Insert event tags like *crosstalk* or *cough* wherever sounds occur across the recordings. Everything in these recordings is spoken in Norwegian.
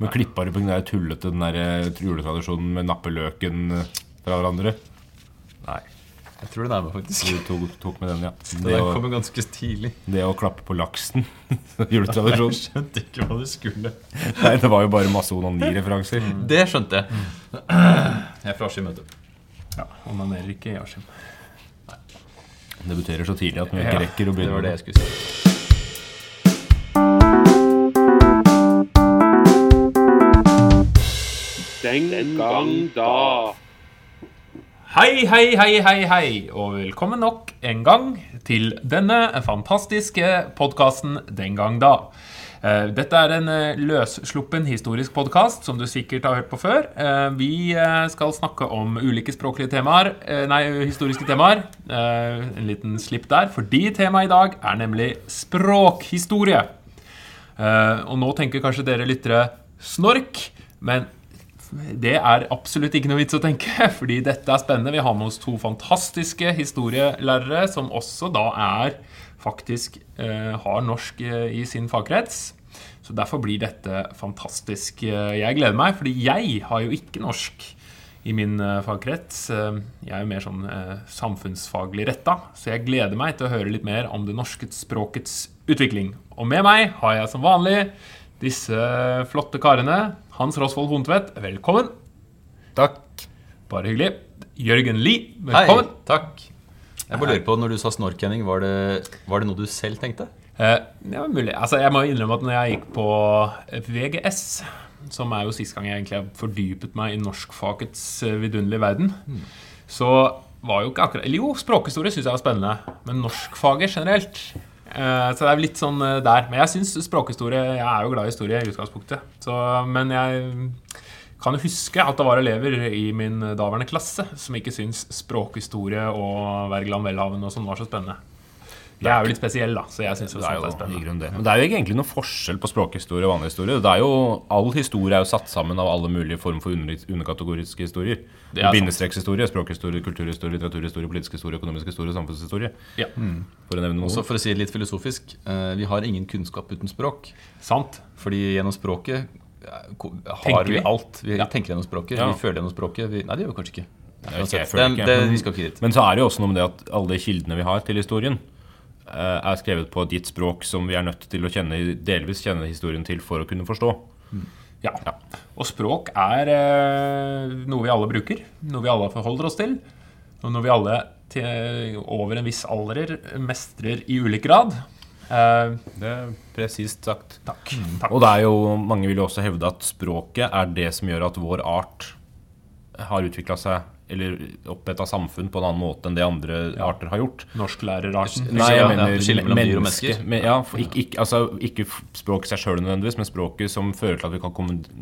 Men klippa du på den der tullete den der eh, juletradisjonen med nappe løken eh, fra hverandre? Nei. Jeg tror det er meg, faktisk. Du tok, tok med den, ja. Det Det der å, kommer ganske tidlig. det å klappe på laksen. *laughs* Juletradisjon. Jeg skjønte ikke hva du skulle. Nei, det var jo bare masse onanireferanser. Det skjønte jeg. Jeg er fra Askim, vet du. Ja, Onanerer ikke i Askim. Debuterer så tidlig at vi ikke rekker å begynne. Det var det jeg skulle si. Den gang da. Hei, hei, hei, hei, hei, og velkommen nok en gang til denne fantastiske podkasten Den gang da. Eh, Dette er en eh, løssluppen historisk podkast som du sikkert har hørt på før. Eh, Vi skal snakke om ulike språklige temaer, nei, historiske temaer. Eh, En liten slipp der, fordi temaet i dag er nemlig språkhistorie. Eh, og nå tenker kanskje dere lyttere snork, men det er absolutt ikke noe vits å tenke, *laughs* fordi dette er spennende. Vi har med oss to fantastiske historielærere som også da er faktisk eh, har norsk eh, i sin fagkrets. Så derfor blir dette fantastisk. Eh, Jeg gleder meg, fordi jeg har jo ikke norsk i min eh, fagkrets. Jeg er jo mer sånn eh, samfunnsfaglig retta, så jeg gleder meg til å høre litt mer om det norske språkets utvikling. Og med meg har jeg som vanlig disse flotte karene. Hans Rosvold Hontvedt, velkommen. Takk. Bare hyggelig. Jørgen Lie, Hei, takk. Jeg bare lurer på, når du sa snorkenning, var det, var det noe du selv tenkte? Eh, det var mulig. Altså, jeg må innrømme at når jeg gikk på VGS, som er jo sist gang jeg egentlig har fordypet meg i norskfagets eh, vidunderlige verden, så var jo ikke akkurat Eller jo, språkhistorie syns jeg var spennende, men norskfaget generelt eh, Så det er litt sånn eh, der. Men jeg syns språkhistorie Jeg er jo glad i historie i utgangspunktet. Så, men jeg kan huske at det var elever i min daværende klasse som ikke syntes språkhistorie og Wergeland Welhaven og sånn var så spennende. Jeg er jo litt spesiell, da, så jeg synes Det er jo er spennende. det. Men det er jo egentlig noe forskjell på språkhistorie og vanlig historie. Det er jo, All historie er jo satt sammen av alle mulige former for under, underkategoriske historier. Det er. Bindestrekshistorie, språkhistorie, kulturhistorie, litteraturhistorie, politisk historie, økonomisk historie, samfunnshistorie. Ja, For å nevne noe. Også for å si det litt filosofisk, eh, vi har ingen kunnskap uten språk. Sant. Fordi gjennom språket eh, har Tenker vi vi? alt. Vi Ja. tenker gjennom språket, Ja. vi føler gjennom språket. Vi, nei, det gjør vi kanskje ikke. Nei, føler det, ikke. det, Men- vi skal ikke dit. Men så er det jo også noe med det at alle de kildene vi har til historien, er skrevet på ditt språk som vi er nødt til å kjenne, delvis kjenne historien til for å kunne forstå. Ja. Og språk er eh, noe vi alle bruker, noe vi alle forholder oss til, og noe vi alle til, over en viss alder mestrer i ulik grad. Eh, Det er presist sagt. takk. takk. Og det er jo, mange vil jo også hevde at språket er det som gjør at vår art har utvikla seg eller oppretta samfunn på en annen måte enn det andre arter har gjort. Norsklærerarten. Nei, jeg ja, mener ja, mellom dyr og menneske. mennesker. Men, ja, for ikke, ikke, altså, ikke språket seg sjøl nødvendigvis, men språket som fører til at vi kan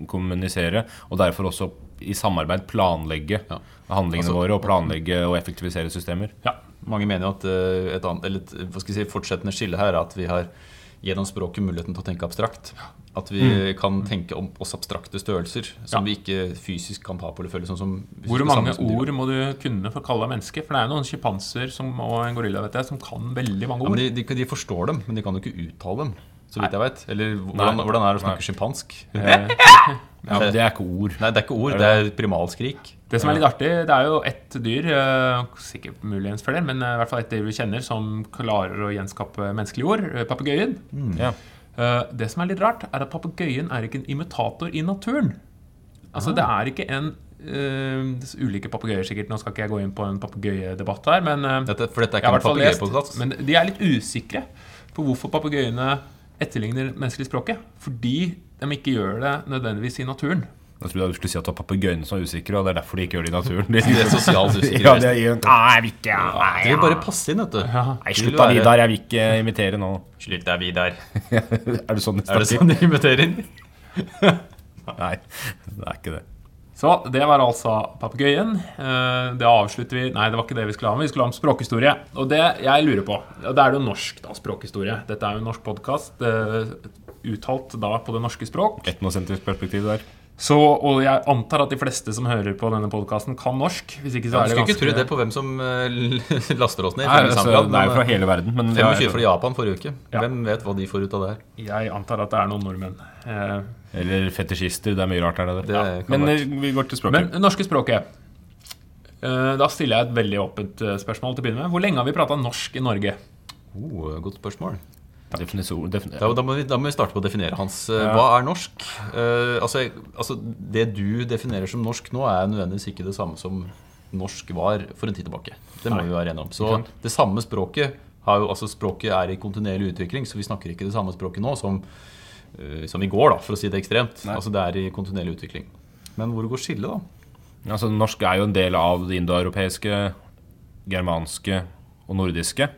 kommunisere, og derfor også i samarbeid planlegge Ja. handlingene Altså- våre og planlegge og effektivisere systemer. Ja. Mange mener jo at eh, et annet, eller hva skal si, fortsettende skille her er at vi har gjennom språket muligheten til å tenke abstrakt. At vi kan tenke om oss abstrakte størrelser som Mm. Ja. vi ikke fysisk kan ta på eller føle. Sånn som Hvor mange ord må du kunne for å kalle deg menneske? For det er noen sjimpanser og en gorilla vet jeg, som kan veldig mange Ja, men ord. de, de, de forstår dem, men de kan jo ikke uttale dem. Så vidt jeg vet. Eller hvordan, hvordan er det å snakke sjimpansk? Eh, *laughs* Ja, det er ikke ord. Nei, det er ikke ord, det er primalskrik. Det som er litt artig, det er jo ett dyr, eh, sikkert muligens flere, men eh, i hvert fall et dyr vi kjenner som klarer å gjenskape menneskelige ord, Papegøyen. Mm. Ja. Eh, Det som er litt rart, er at papegøyen er ikke en imitator i naturen. Altså, det er ikke en uh, ulike papegøyer, sikkert. Nå skal ikke jeg gå inn på en papegøyedebatt her, men uh, Dette, for dette er ikke en papegøyepodkast. men de er litt usikre på hvorfor papegøyene etterligner menneskelig språket. Fordi de ikke gjør det nødvendigvis i naturen. Jeg trodde du skulle si at det var papegøyene som er usikre, og det er derfor de ikke gjør det i naturen. De er sosialt usikre. Ja, det er *laughs* jo Nei, jeg vil ikke De vil bare passe inn, vet du. Nei, slutt da, Vidar. Jeg vil ikke imitere nå. Slutt da, Vidar. *laughs* er det sånn de Er det sånn de inviterer? *laughs* Nei, det er ikke det. Så det var altså papegøyen. Eh, Det avslutter vi Nei, det var ikke det vi skulle ha med. Vi skulle ha om språkhistorie. Og det jeg lurer på og Det er jo norsk, da, språkhistorie. Dette er jo en norsk podkast. Uttalt da på det norske språk. Etnosentrisk perspektiv der. Så, og jeg antar at de fleste som hører på denne podkasten, kan norsk. Hvis ikke så er du det skulle ikke tro det på hvem som eh, *laughs* laster oss ned. Nei, altså, det er jo fra hele verden. Men eh, 25 fra Japan forrige uke. Ja. Hvem vet hva de får ut av det her? Jeg antar at det er noen nordmenn. Eh, Eller fetisjister. Det er mye rart her. Det det ja. Men eh, vi går til språket. Men norske språket eh, Da stiller jeg et veldig åpent eh, spørsmål til å begynne med. Hvor lenge har vi prata norsk i Norge? Oh, godt spørsmål. Definisjon, defin Da, da, må vi, da må vi starte på å definere hans. Eh, Ja. Hva er norsk? Uh, altså, altså, det du definerer som norsk nå, er nødvendigvis ikke det samme som norsk var for en tid tilbake. Det må Nei. vi være enige om. Så det samme språket har jo, altså Språket er i kontinuerlig utvikling, så vi snakker ikke det samme språket nå som, uh, som i går, da, for å si det ekstremt. Nei. Altså Det er i kontinuerlig utvikling. Men hvor går skillet, da? Altså, norsk er jo en del av det indoeuropeiske, germanske og nordiske.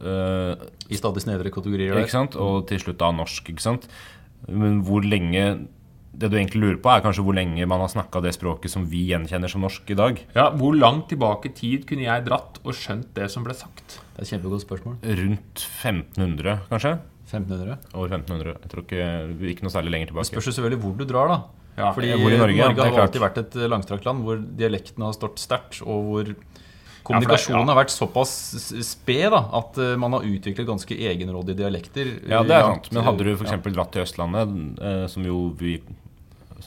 Eh, I stadig snevre kategorier? ikke sant? Og til slutt da norsk. ikke sant? Men hvor lenge Det du egentlig lurer på, er kanskje hvor lenge man har snakka det språket som vi gjenkjenner som norsk i dag. Ja, Hvor langt tilbake i tid kunne jeg dratt og skjønt det som ble sagt? Det er et kjempegodt spørsmål. Rundt 1500, kanskje? 1500? Over 1500. Jeg tror ikke, ikke noe særlig lenger tilbake. Spørs jo selvfølgelig hvor du drar, da. Ja, Fordi hvor i Norge, Norge har alltid vært et langstrakt land hvor dialekten har stått sterkt, og hvor kommunikasjonen ja. har vært såpass sped da, at eh, man har utviklet ganske egenrådige dialekter. Ja, det er sant. Men hadde du f.eks. dratt til Østlandet, eh, som jo vi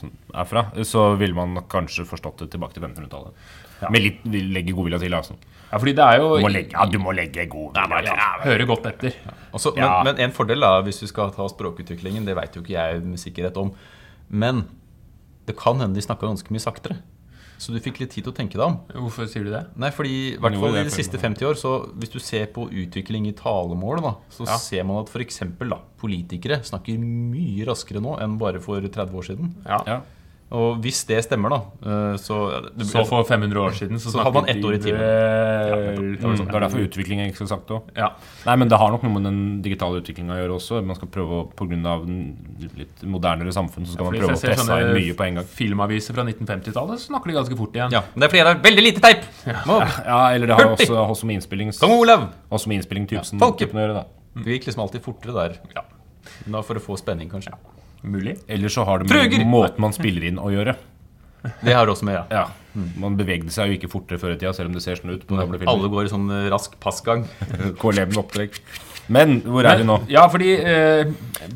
er fra, så ville man kanskje forstått det tilbake til 1500-tallet. Med litt legge godvilja til, altså. Ja, fordi det er jo Du må legge, ja, du må legge godvilja til. ja, Høre godt etter. Også, Ja. men, men en fordel, da, hvis vi skal ta språkutviklingen, det veit jo ikke jeg med sikkerhet om, men det kan hende de snakka ganske mye saktere. Så du fikk litt tid til å tenke deg om. Hvorfor sier du det? Nei, fordi i hvert fall i de siste 50 år, så hvis du ser på utvikling i talemål, da, så Ja. ser man at f.eks. politikere snakker mye raskere nå enn bare for 30 år siden. Ja. Ja. Og hvis det stemmer, da, eh, så det, Så for 500 år siden så, Så hadde man ett år i timen. Ja, sånn- det er derfor utvikling er ikke så sagt òg. Ja. Nei, men det har nok noe med den digitale utviklinga å gjøre også. Man skal prøve å, På grunn av den litt modernere samfunn så skal man prøve å teste inn mye på en gang. Filmaviser fra 1950-tallet, så snakker de ganske fort igjen. ja, men det er fordi det er veldig lite teip! Ja, eller det har også, også med innspillings... Kong Olav! Også med innspillingtypen Ja, typen å gjøre, da. Det gikk liksom alltid fortere der. Ja. Da For å få spenning, kanskje. Mulig. Eller så har det Trøger! med måten man spiller inn å gjøre. Det har det også med, ja. Ja, Man bevegde seg jo ikke fortere før i tida, selv om det ser sånn ut. på gamle filmer. Alle går i sånn eh, rask passgang. *laughs* KLM-opptrekk. Men hvor er vi nå? Ja, fordi eh,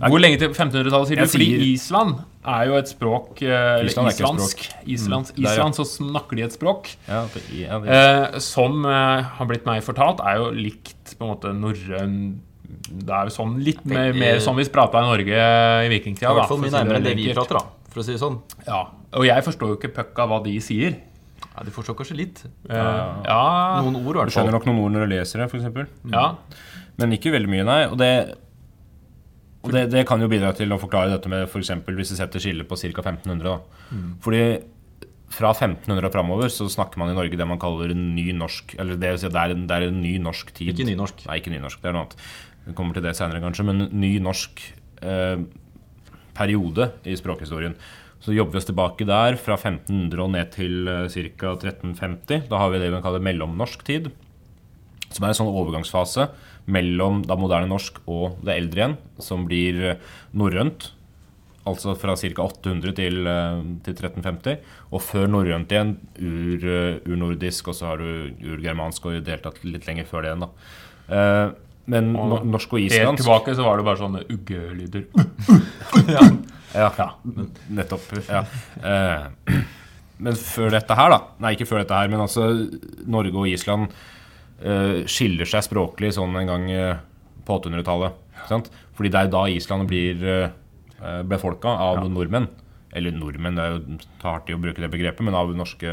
Hvor lenge til 1500-tallet, sier du? Fordi sier- Island er jo et språk eh, Eller Island er ikke et språk Islands, Mm, der, ja. Island så snakker de et språk Ja, det, ja, det, eh, som eh, har blitt meg fortalt, er jo likt på en måte norrøn Det er sånn litt mer, tenker- mer som vi prata i Norge i I vikingtida. hvert da, fall mye nærmere enn det vi prater, da. For å si det sånn. Ja, Og jeg forstår jo ikke pucka hva de sier. Ja, De forstår kanskje litt. Uh, ja, Noen ord, i Du skjønner nok noen ord når du leser det, f.eks. ja. Men ikke veldig mye, nei. Og det, og det, det kan jo bidra til å forklare dette med f.eks. hvis du setter skillet på ca. 1500. Da. Fordi fra 1500 og framover så snakker man i Norge det man kaller en ny norsk Eller det, vil si det, er en, det er en ny norsk tid. Ikke nynorsk. Nei, ikke nynorsk. Det er noe annet. Vi kommer til det senere, kanskje. Men ny norsk eh, periode i språkhistorien. Så jobber vi oss tilbake der, fra 1500 og ned til eh, ca. 1350. Da har vi det vi kaller mellomnorsk tid. Som er en sånn overgangsfase mellom da moderne norsk og det eldre igjen, som blir eh, norrønt. Altså fra ca. 800 til, eh, til 1350. Og før norrønt igjen ur, urnordisk, og så har du urgermansk og i det hele tatt litt lenger før det igjen. da. Eh, Men no, norsk og Helt tilbake så var det bare sånne uggelyder. *laughs* Ja, nettopp. Ja. Eh, *clears throat* men før dette her, da Nei, ikke før dette her, men altså Norge og Island eh, skiller seg språklig sånn en gang eh, på 800-tallet. ikke? Fordi det er da Island blir uh, befolka av nordmenn. Eller nordmenn, det er jo tar hardt i å bruke det begrepet, men av norske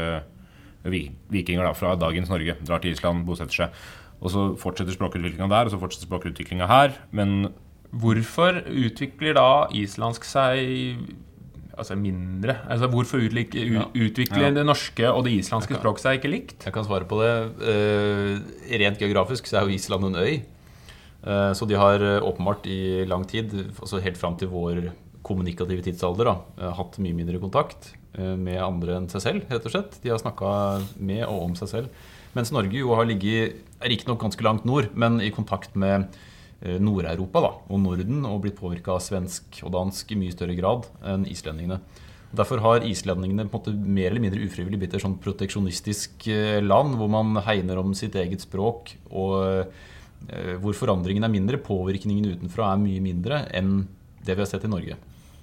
vikinger da, fra dagens Norge. Drar til Island, bosetter seg. Og så fortsetter språkutviklinga der, og så fortsetter språkutviklinga her. Men Hvorfor utvikler da islandsk seg altså mindre? Altså Hvorfor utlik, Ja. utvikler Ja. det norske og det islandske språket seg ikke likt? Jeg kan svare på det. Uh, rent geografisk så er jo Island en øy. Eh, så de har eh, åpenbart i lang tid, altså helt fram til vår kommunikative tidsalder, da, hatt mye mindre kontakt med andre enn seg selv, rett og slett. De har snakka med og om seg selv. Mens Norge jo har ligget riktignok ganske langt nord, men i kontakt med eh, Nord-Europa og Norden, og blitt påvirka av svensk og dansk i mye større grad enn islendingene. Derfor har islendingene på en måte mer eller mindre ufrivillig blitt et sånn proteksjonistisk eh, land, hvor man hegner om sitt eget språk, og eh, hvor forandringen er mindre. Påvirkningen utenfra er mye mindre enn det vi har sett i Norge.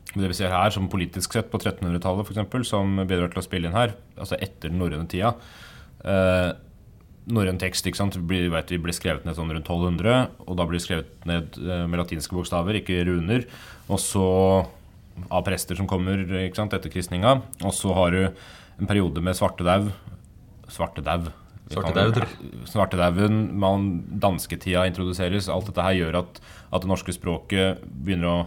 Det vi ser her, som politisk sett på 1300-tallet, f.eks., som bidrar til å spille inn her, altså etter den norrøne tida Norrøn tekst ikke sant? Vi vet vi ble skrevet ned sånn rundt 1200, og da blir det skrevet ned eh, med latinske bokstaver, ikke runer. Og så av prester som kommer ikke sant, etter kristninga. Og så har du en periode med svartedau. Svartedau. Svartedauer. Svartedauden, man, dansketida introduseres. Alt dette her gjør at, at det norske språket begynner å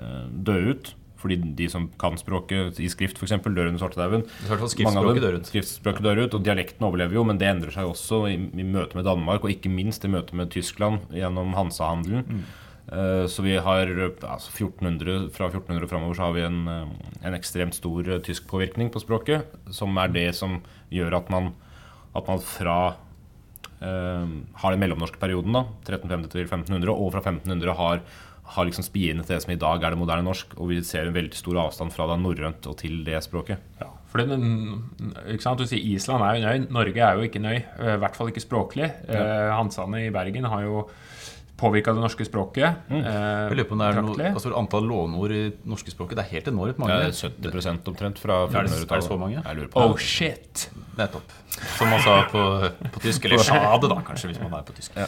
eh, dø ut. Fordi de som kan språket i skrift, f.eks., dør under svartedauden. Skriftspråket dør ut. Skriftspråket dør ut, og dialekten overlever jo, men det endrer seg også i, i møte med Danmark, og ikke minst i møte med Tyskland gjennom Hansa-handelen. Eh, så vi har altså 1400, Fra 1400 og framover så har vi en, eh, en ekstremt stor eh, tysk påvirkning på språket, som er det som gjør at man, at man fra eh, har den mellomnorske perioden, da, 1350 til 1500, og fra 1500 har, har liksom spiene til det som i dag er det moderne norsk. Og vi ser en veldig stor avstand fra det norrønt og til det språket. Ja, for den, ikke sant? Du sier Island er jo en øy. Norge er jo ikke en øy. eh, I hvert fall ikke språklig. Ja. Hansane i Bergen har jo påvirka det norske språket. eh, Jeg lurer på om det er noe, altså Antall låneord i det norske språket det er helt enormt mange. Det er 70% omtrent fra Er det- er det 1400-tallet. så mange? Jeg lurer på. Oh shit! Nettopp. Som man sa på, på tysk. Eller *laughs* sjade, da, kanskje, hvis man er på tysk. Ja,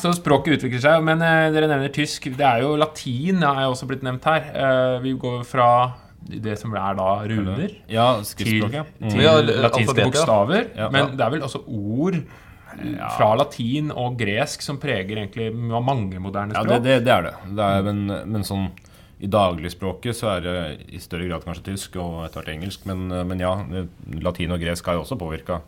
så språket utvikler seg. Men eh, dere nevner tysk. Det er jo latin er jo også blitt nevnt her. Eh, vi går fra det som er da runer, Ja, til. Mm. til Ja, latinske ja. bokstaver. Ja. Men det er vel også ord eh, fra latin og gresk som preger egentlig mange moderne Ja, språk. det, det, det er det. det er, men, men sånn i dagligspråket så er det i større grad kanskje tysk og etter hvert engelsk. Men, men ja, latin og gresk har jo også påvirka.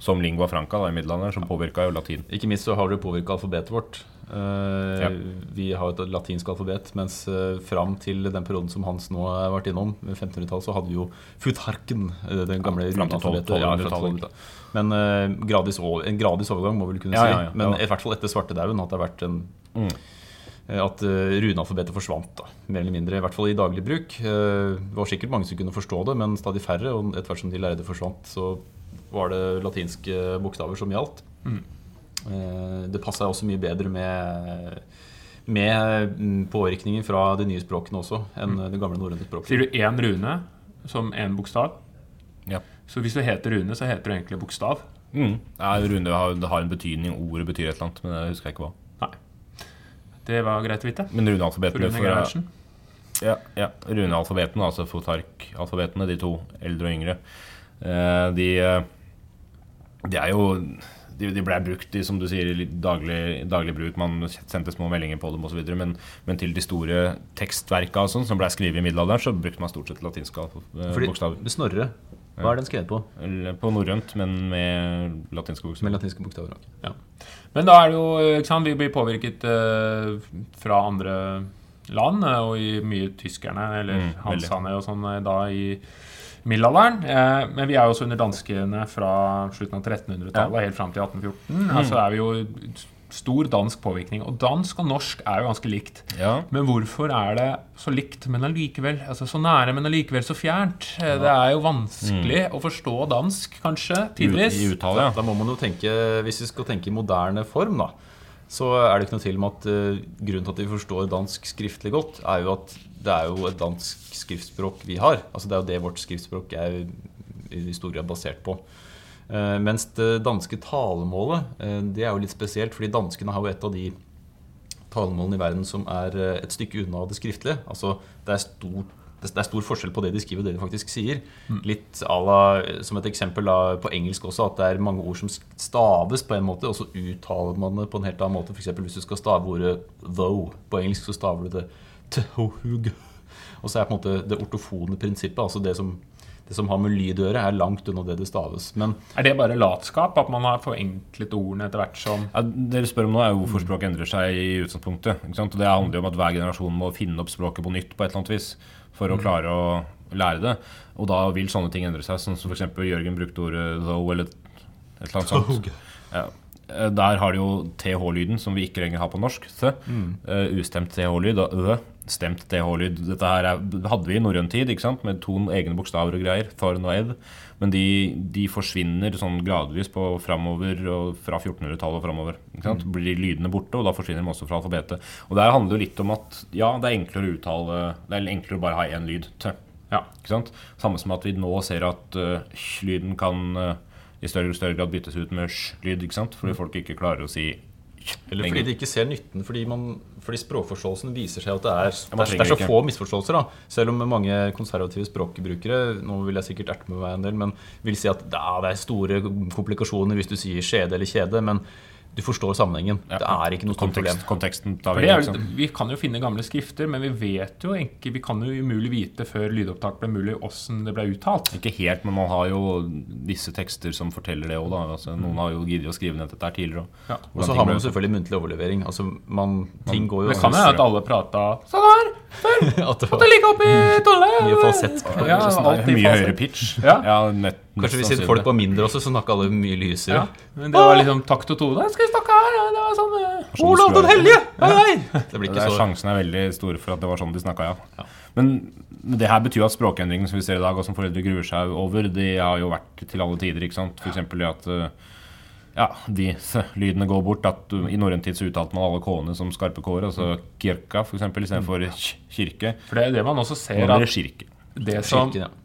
Som lingua franca da, i middelalderen, som påvirka jo latin. Ikke minst så har det påvirka alfabetet vårt. Uh, Ja. Vi har et latinsk alfabet, mens uh, fram til den perioden som Hans nå har vært innom, 1500-tallet, så hadde vi jo futharken, uh, den gamle Ja, alfabetet. Ja, 1200-tallet. fra 1200-tallet. Men uh, gradis over- en gradvis overgang må vi vel kunne Ja, si. Men i hvert fall etter svartedauden at det har vært en Mm. eh, At runealfabetet forsvant, da, mer eller mindre. I hvert fall i daglig bruk. Eh, det var sikkert mange som kunne forstå det, men stadig færre. Og etter hvert som de lærde forsvant, så var det latinske bokstaver som gjaldt. Mm. Eh, Det passa også mye bedre med, med mm, påvirkningen fra de nye språkene også enn det gamle norrøne språket. Sier du én rune som én bokstav? Ja. Så hvis du heter Rune, så heter du egentlig bokstav? Mm. Ja, Rune har, det har en betydning. Ordet betyr et eller annet, men det husker jeg ikke hva. Nei. Det var greit å vite. Men For runealfabetene Rune for, ja, ja, runealfabetene, altså fotark-alfabetene, de to eldre og yngre, de, eh, de er jo de, de ble brukt i som du sier, i daglig, daglig bruk. Man sendte små meldinger på dem osv. Men, men til de store tekstverka og sånn, som ble skrevet i middelalderen, så brukte man stort sett latinske eh, Fordi bokstaver. Snorre, hva er den skrevet på? På norrønt, men med latinske Med latinske bokstaver. ok. Ja. Men da er det jo ikke sant, Vi blir påvirket eh, fra andre land, eh, og i mye tyskerne, eller Mm, hansane og sånn, eh, da i middelalderen. Eh, men vi er jo også under danskene fra slutten av 1300-tallet helt fram til 1814. Mm. Altså er vi jo stor dansk påvirkning. Og dansk og norsk er jo ganske likt. Ja, Men hvorfor er det så likt, men allikevel altså Så nære, men allikevel så fjernt? Ja. Det er jo vanskelig å forstå dansk, kanskje, tidvis. Mm. I uttale, Da, ja. da må man jo tenke, Hvis vi skal tenke i moderne form, da, så er det ikke noe tvil om at eh, grunnen til at vi forstår dansk skriftlig godt, er jo at det er jo et dansk skriftspråk vi har. Altså Det er jo det vårt skriftspråk er i stor grad basert på. Eh, mens det danske talemålet, eh, det er jo litt spesielt, fordi danskene har jo et av de talemålene i verden som er et stykke unna det skriftlige. Altså det er stor, det er stor forskjell på det de skriver og det de faktisk sier. Litt à la, som et eksempel da, på engelsk også, at det er mange ord som staves på en måte, og så uttaler man det på en helt annen måte. F.eks. hvis du skal stave ordet 'though' på engelsk, så staver du det 'tohug'. Og så er på en måte det ortofone prinsippet, altså det som, det som har med lyd å gjøre, er langt unna det det staves. Men Er det bare latskap? At man har forenklet ordene etter hvert som Ja, Dere spør om nå er jo hvorfor språket endrer seg i utgangspunktet. Ikke sant? Og det handler jo om at hver generasjon må finne opp språket på nytt på et eller annet vis for å klare å lære det. Og da vil sånne ting endre seg, sånn som f.eks. Jørgen brukte ordet 'though' eller et eller annet sånt. Ja. eh, der har du jo TH-lyden, som vi ikke lenger har på norsk. Th. Mm. Uh, ustemt TH-lyd. Stemt TH-lyd. Dette her er, hadde vi i norrøn tid, ikke sant? med to egne bokstaver og greier. Thorn og Ed. Men de, de forsvinner sånn gradvis på framover og fra 1400-tallet og framover. Sant? Blir lydene borte, og da forsvinner de også fra alfabetet. Og der handler jo litt om at ja, det er enklere å uttale Det er enklere å bare ha én lyd. Ja. Ikke sant? Samme som at vi nå ser at uh, lyden kan uh, i større og større grad byttes ut med sj-lyd, fordi folk ikke klarer å si Eller fordi de ikke ser nytten, fordi, man, fordi språkforståelsen viser seg at det er, det er, det er så få misforståelser. da Selv om mange konservative språkbrukere Nå vil jeg sikkert erte med meg en del, men vil si at ja, det er store komplikasjoner hvis du sier skjede eller kjede. Men du forstår sammenhengen. Det er ikke noe stort problem. konteksten tar vi, liksom. vi kan jo finne gamle skrifter, men vi vet jo ikke Vi kan jo umulig vite før lydopptak ble mulig åssen det ble uttalt. Ikke helt, men man har jo visse tekster som forteller det òg. Altså, noen har jo giddet å skrive ned dette her tidligere. og Ja. Så har man jo selvfølgelig muntlig overlevering. Altså, man, ting går jo Det kan hende at alle prata sånn her før! *laughs* at det det ligger oppi tolle! Mye falsett. Ja, alltid mye høyere pitch. Ja. nett, Kanskje hvis folk var mindre også, så snakka alle mye lysere. Ja. Men det var liksom takt og tone. Vi snakke her? Det var sånn uh, Olav den hellige! Hei, hei! *laughs* Det blir ikke er, så sjansen er veldig stor for at det var sånn de snakka, ja. Men det her betyr jo at språkendringene som vi ser i dag, og som foreldre gruer seg over, de har jo vært til alle tider. ikke sant? F.eks. det at uh, ja, de lydene går bort. At I norrøn tid så uttalte man alle k-ene som skarpe k-er, altså kirka f.eks. istedenfor k- kirke. For det er det man også Nå ser blir at det kirke. det som Kirken, ja.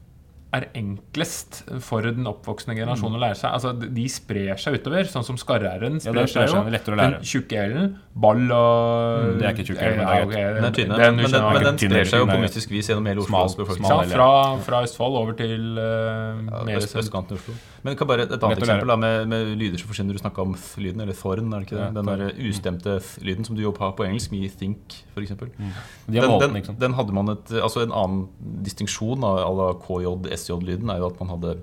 Er enklest for den oppvoksende generasjonen å lære seg Altså, De sprer seg utover, sånn som skarre-r-en Ja, sprer seg jo. lettere å lære. Den tjukke l-en, ball og det er ikke tjukk L, men det er Ja, greit. Den er den men, den, men den sprer seg jo på mystisk vis gjennom hele Smal- Oslos befolkning. smal Ja, fra, fra Østfold over til uh, ja, Øst, østkanten i Oslo. Men kan bare et annet eksempel da, med, med lyder som forsvinner. Du snakka om th-lyden, eller thorn, er det ikke det? Ja, Den der ustemte th-lyden som du jobber har på engelsk, me think, f.eks. De Den, den, sant. den hadde man et, altså En annen distinksjon av à la KJ-SJ-lyden er jo at man hadde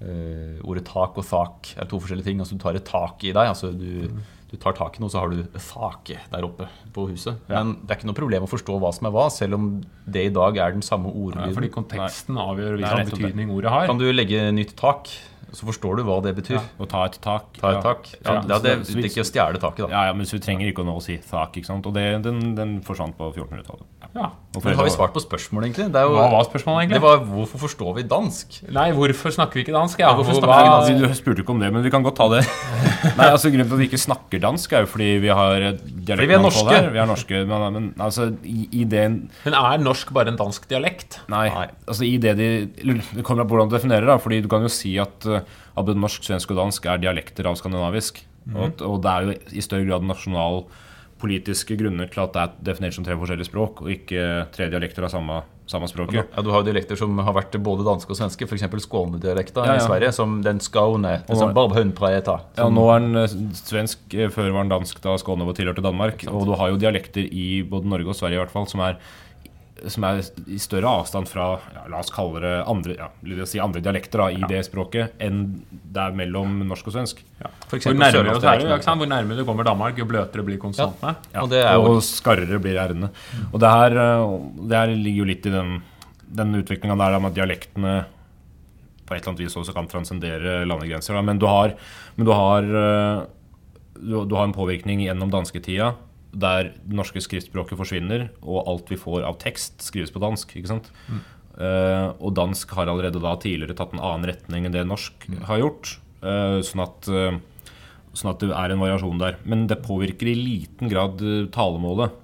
uh, ordet tak og thak er to forskjellige ting. Altså Du tar et tak i deg. altså Du, du tar tak i noe, så har du sake der oppe på huset. Men det er ikke noe problem å forstå hva som er hva, selv om det i dag er den samme Ja, fordi konteksten avgjør hvilken betydning ordet har. Kan du legge nytt tak, så forstår du hva det betyr. Å ta et tak. Ta et tak. Ja, Ja, det, det, det- det er ikke å stjele taket, da. Ja, ja, men så vi trenger ikke å nå å si tak. ikke sant. Og det, den, den forsvant på 1400-tallet. Ja. Men har vi svart på spørsmålet, egentlig? Det er jo, Hva var spørsmålet, egentlig? Det var hvorfor forstår vi dansk? Nei, hvorfor snakker vi ikke dansk? Ja, hvorfor Hvor- snakker vi ikke dansk? Du spurte ikke om det, men vi kan godt ta det. *laughs* Nei, altså Grunnen til at vi ikke snakker dansk, er jo fordi vi har dialekten Fordi vi er norske. Der. Vi er norske, men, men altså, i, i det Men er norsk bare en dansk dialekt? Nei, Nei. altså i det de Det kommer an på hvordan du definerer det. Fordi du kan jo si at uh, at både norsk, svensk og dansk er dialekter av skandinavisk. og, at, og det er jo i større grad nasjonalpolitiske grunner til at det er definert som tre forskjellige språk, og ikke tre dialekter av samme, samme språket. Ja, Du har jo dialekter som har vært både danske og svenske, f.eks. Skånedialekta Ja, ja. i Sverige, som den Skåne. Som Bob Ja, nå er den eh, svensk, eh, før var den dansk da Skåne var tilhørte Danmark. Og du har jo dialekter i både Norge og Sverige i hvert fall som er, som er i større avstand fra ja, la oss kalle det andre, ja, la oss si andre dialekter da, i det språket enn det er mellom norsk og svensk. For Hvor eksempel nærmere, oss er det, sørlandsdialekten. Hvor nærmere du kommer Danmark, jo bløtere blir konsonantene. Ja, Og er jo- og skarrere blir r-ene. Og det her, eh, det her ligger jo litt i den, den utviklinga der med at dialektene på et eller annet vis også kan transcendere landegrenser. Da. Men du har, men du har, eh, du, du har en påvirkning gjennom dansketida der det norske skriftspråket forsvinner, og alt vi får av tekst, skrives på dansk. ikke sant? Eh, og dansk har allerede da tidligere tatt en annen retning enn det norsk har gjort. Uh, sånn at uh, Sånn at det er en variasjon der. Men det påvirker i liten grad talemålet.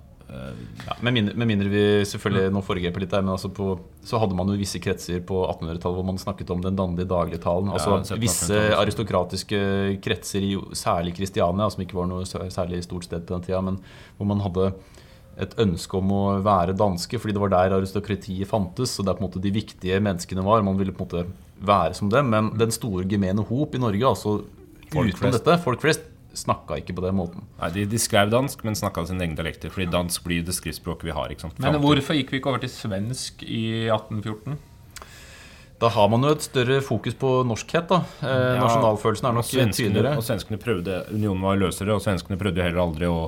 Ja, med, mindre, med mindre vi selvfølgelig Nå foregriper litt der, men altså på, så hadde man jo visse kretser på 1800-tallet hvor man snakket om den dandige dagligtalen. Altså 1700-tallet Visse aristokratiske kretser i særlig Kristiania, som ikke var noe særlig stort sted på den tida, men hvor man hadde et ønske om å være danske, fordi det var der aristokratiet fantes. Og er på en måte de viktige menneskene var. Man ville på en måte være som dem. Men den store gemene hop i Norge, altså Folk utenom dette, folk flest, snakka ikke på den måten. Nei, De, de skrev dansk, men snakka sin egen dialekter. Fordi dansk blir det skriftspråket vi har. ikke sant? Men hvorfor gikk vi ikke over til svensk i 1814? Da har man jo et større fokus på norskhet. da eh, Ja, Nasjonalfølelsen er og nok svenskene, tydeligere. og svenskene prøvde, Unionen var løsere, og svenskene prøvde jo heller aldri å,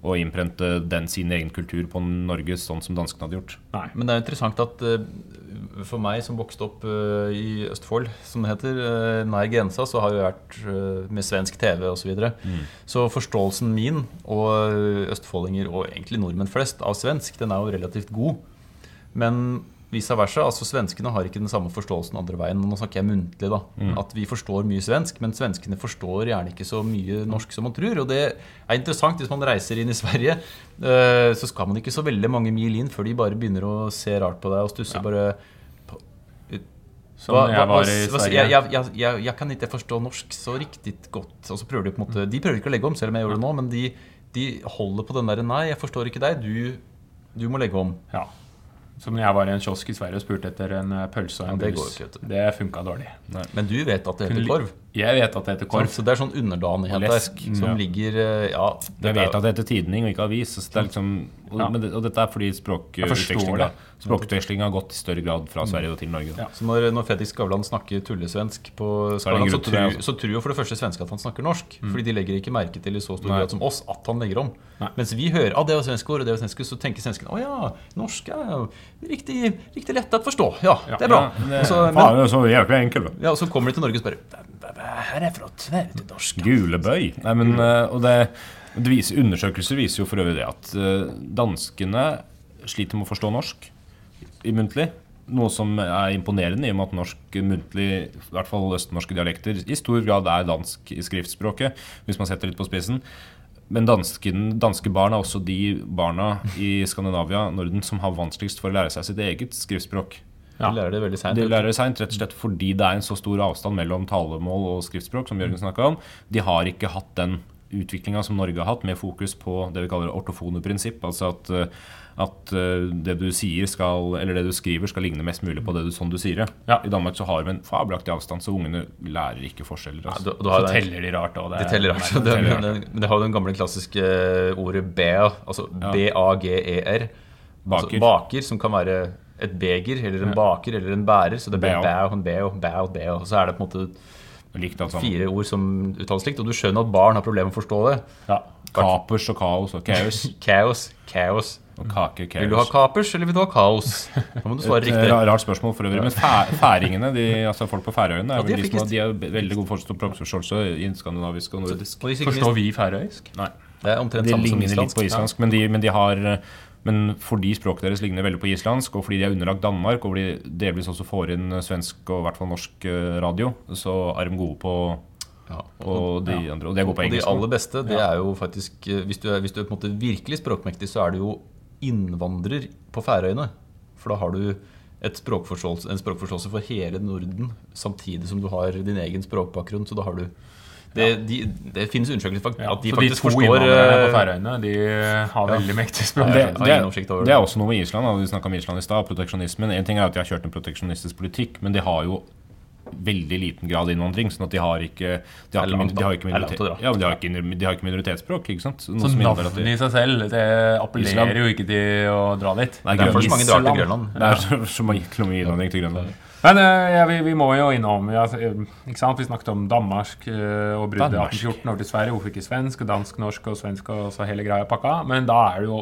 å innprente den sin egen kultur på Norge, sånn som danskene hadde gjort. Nei. Men det er interessant at eh, for meg som vokste opp eh, i Østfold, som det heter, eh, nær grensa, så har jeg vært med svensk TV osv. Så, videre. så forståelsen min og østfoldinger, og egentlig nordmenn flest, av svensk, den er jo relativt god. Men vice versa. altså Svenskene har ikke den samme forståelsen andre veien. Nå snakker jeg muntlig, da. At vi forstår mye svensk, men svenskene forstår gjerne ikke så mye norsk som man tror. Og det er interessant hvis man reiser inn i Sverige, eh, så skal man ikke så veldig mange mil inn før de bare begynner å se rart på deg og stusse bare Som hva- jeg var i Sverige. Jeg, jeg, jeg, jeg kan ikke forstå norsk så riktig godt. Og så prøver De på en måte De prøver ikke å legge om, selv om jeg gjør det nå, men de, de holder på den derre Nei, jeg forstår ikke deg. Du, du må legge om. Ja. Som når jeg var i en kiosk i Sverige og spurte etter en eh, pølse og en Ja, det ikke. Det funka dårlig. Men du vet at det heter korv. Jeg vet at det heter korv. Så det er sånn underdanighet der som Ja. ligger eh, Ja, Jeg vet er- at det heter tidning og ikke avis. Så det er liksom, og, Ja. men det, og dette er fordi språkutvekslinga. Språkutvekslinga har gått i større grad fra Sverige og til Norge. Da. Ja. Så når, når Fredrik Skavlan snakker tullesvensk på Skavlan, så, tror, så tror jo for det første svenske at han snakker norsk. Fordi de legger ikke merke til i så stor Nei. grad som oss at han legger om. Nei. Mens vi hører ah, det var svenske ord, og det var svenske så tenker svenskene å ja, norsk er riktig, riktig lett å forstå. Ja, det er bra. Ja, det, så, faen, men, det er så jævlig enkelt. ja, og så kommer de til Norge og spør hva er fra er norsk? Gulebøy. Nei, men, eh, og det, det viser, undersøkelser viser jo for øvrig det at eh, danskene sliter med å forstå norsk i muntlig. Noe som er imponerende, i og med at norsk muntlig, i hvert fall østnorske dialekter, i stor grad er dansk i skriftspråket, hvis man setter litt på spissen. Men dansken, danske barn er også de barna i Skandinavia, Norden, som har vanskeligst for å lære seg sitt eget skriftspråk. De lærer det veldig seint. De lærer det seint, rett og slett fordi det er en så stor avstand mellom talemål og skriftspråk, som Jørgen snakka om. De har ikke hatt den utviklinga som Norge har hatt, med fokus på det vi kaller ortofone prinsipp. Altså at, eh, at eh, det du sier skal, eller det du skriver, skal ligne mest mulig på det du, sånn du sier det. Ja. I Danmark så har vi en fabelaktig avstand, så ungene lærer ikke forskjeller. Ja, Altså. du, du har Så teller de rart òg. De teller rart. Det, men det, men det har jo den gamle klassiske ordet bea, altså Ja. B-A-G-E-R. Altså Baker. baker, som kan være et beger, eller en baker, eller en bærer. Så det blir bæ og bæ en bæ og bæ. Og så er det på en måte Likt fire ord som uttales likt, og du skjønner at barn har problemer med å forstå det. Ja. Kapers og kaos og kaos. *laughs* Kaos, kaos. Og kake, kaos. Vil du ha kapers, eller vil du ha kaos? Da må du svare Et eh, riktig. ra- rart spørsmål for øvrig. Men fæ- færingene, de, altså folk på Færøyene, Ja, er de er vel de, som de har veldig god forståelse i skandinavisk og nordisk. Og Forstår vi færøysk? Nei. det er omtrent Det samme som islandsk. litt på islandsk, men, de, men de har men fordi språket deres ligner veldig på islandsk, og fordi de er underlagt Danmark, og fordi de delvis også får inn svensk og i hvert fall norsk eh, radio, så er de gode på Ja. og de andre. Og det går på engelsk. Og de aller beste, det er jo faktisk eh, Hvis du er, hvis du er på en måte virkelig språkmektig, så er du jo innvandrer på Færøyene. For da har du språkforståelse, en språkforståelse for hele Norden, samtidig som du har din egen språkbakgrunn. Så da har du Det, de, det finnes undersøkelser for Ja, at de så de to forstår innvandrerne på eh, Færøyene De har veldig mektig språk. det, det, det er også noe med Island. Da. Vi snakka om Island i stad, proteksjonismen. En ting er at de har kjørt en proteksjonistisk politikk, men de har jo veldig liten grad innvandring. sånn at de har ikke De har er ikke, de har ikke, Det er minoritet, ja, de har ikke, de har ikke minoritetsspråk. ikke sant? Noe Så navnet i seg selv det appellerer Island. jo ikke til å dra dit. Nei, Derfor så mange drar til Grønland. Det er så, så mange innvandring til Grønland. Men eh, ja, vi, vi må jo innom ja, eh, ikke sant? Vi snakket om Danmark eh, og bruddet i 1814 over til Sverige. Hvorfor ikke svensk, dansk, norsk og svensk og så hele greia pakka? Men da er det jo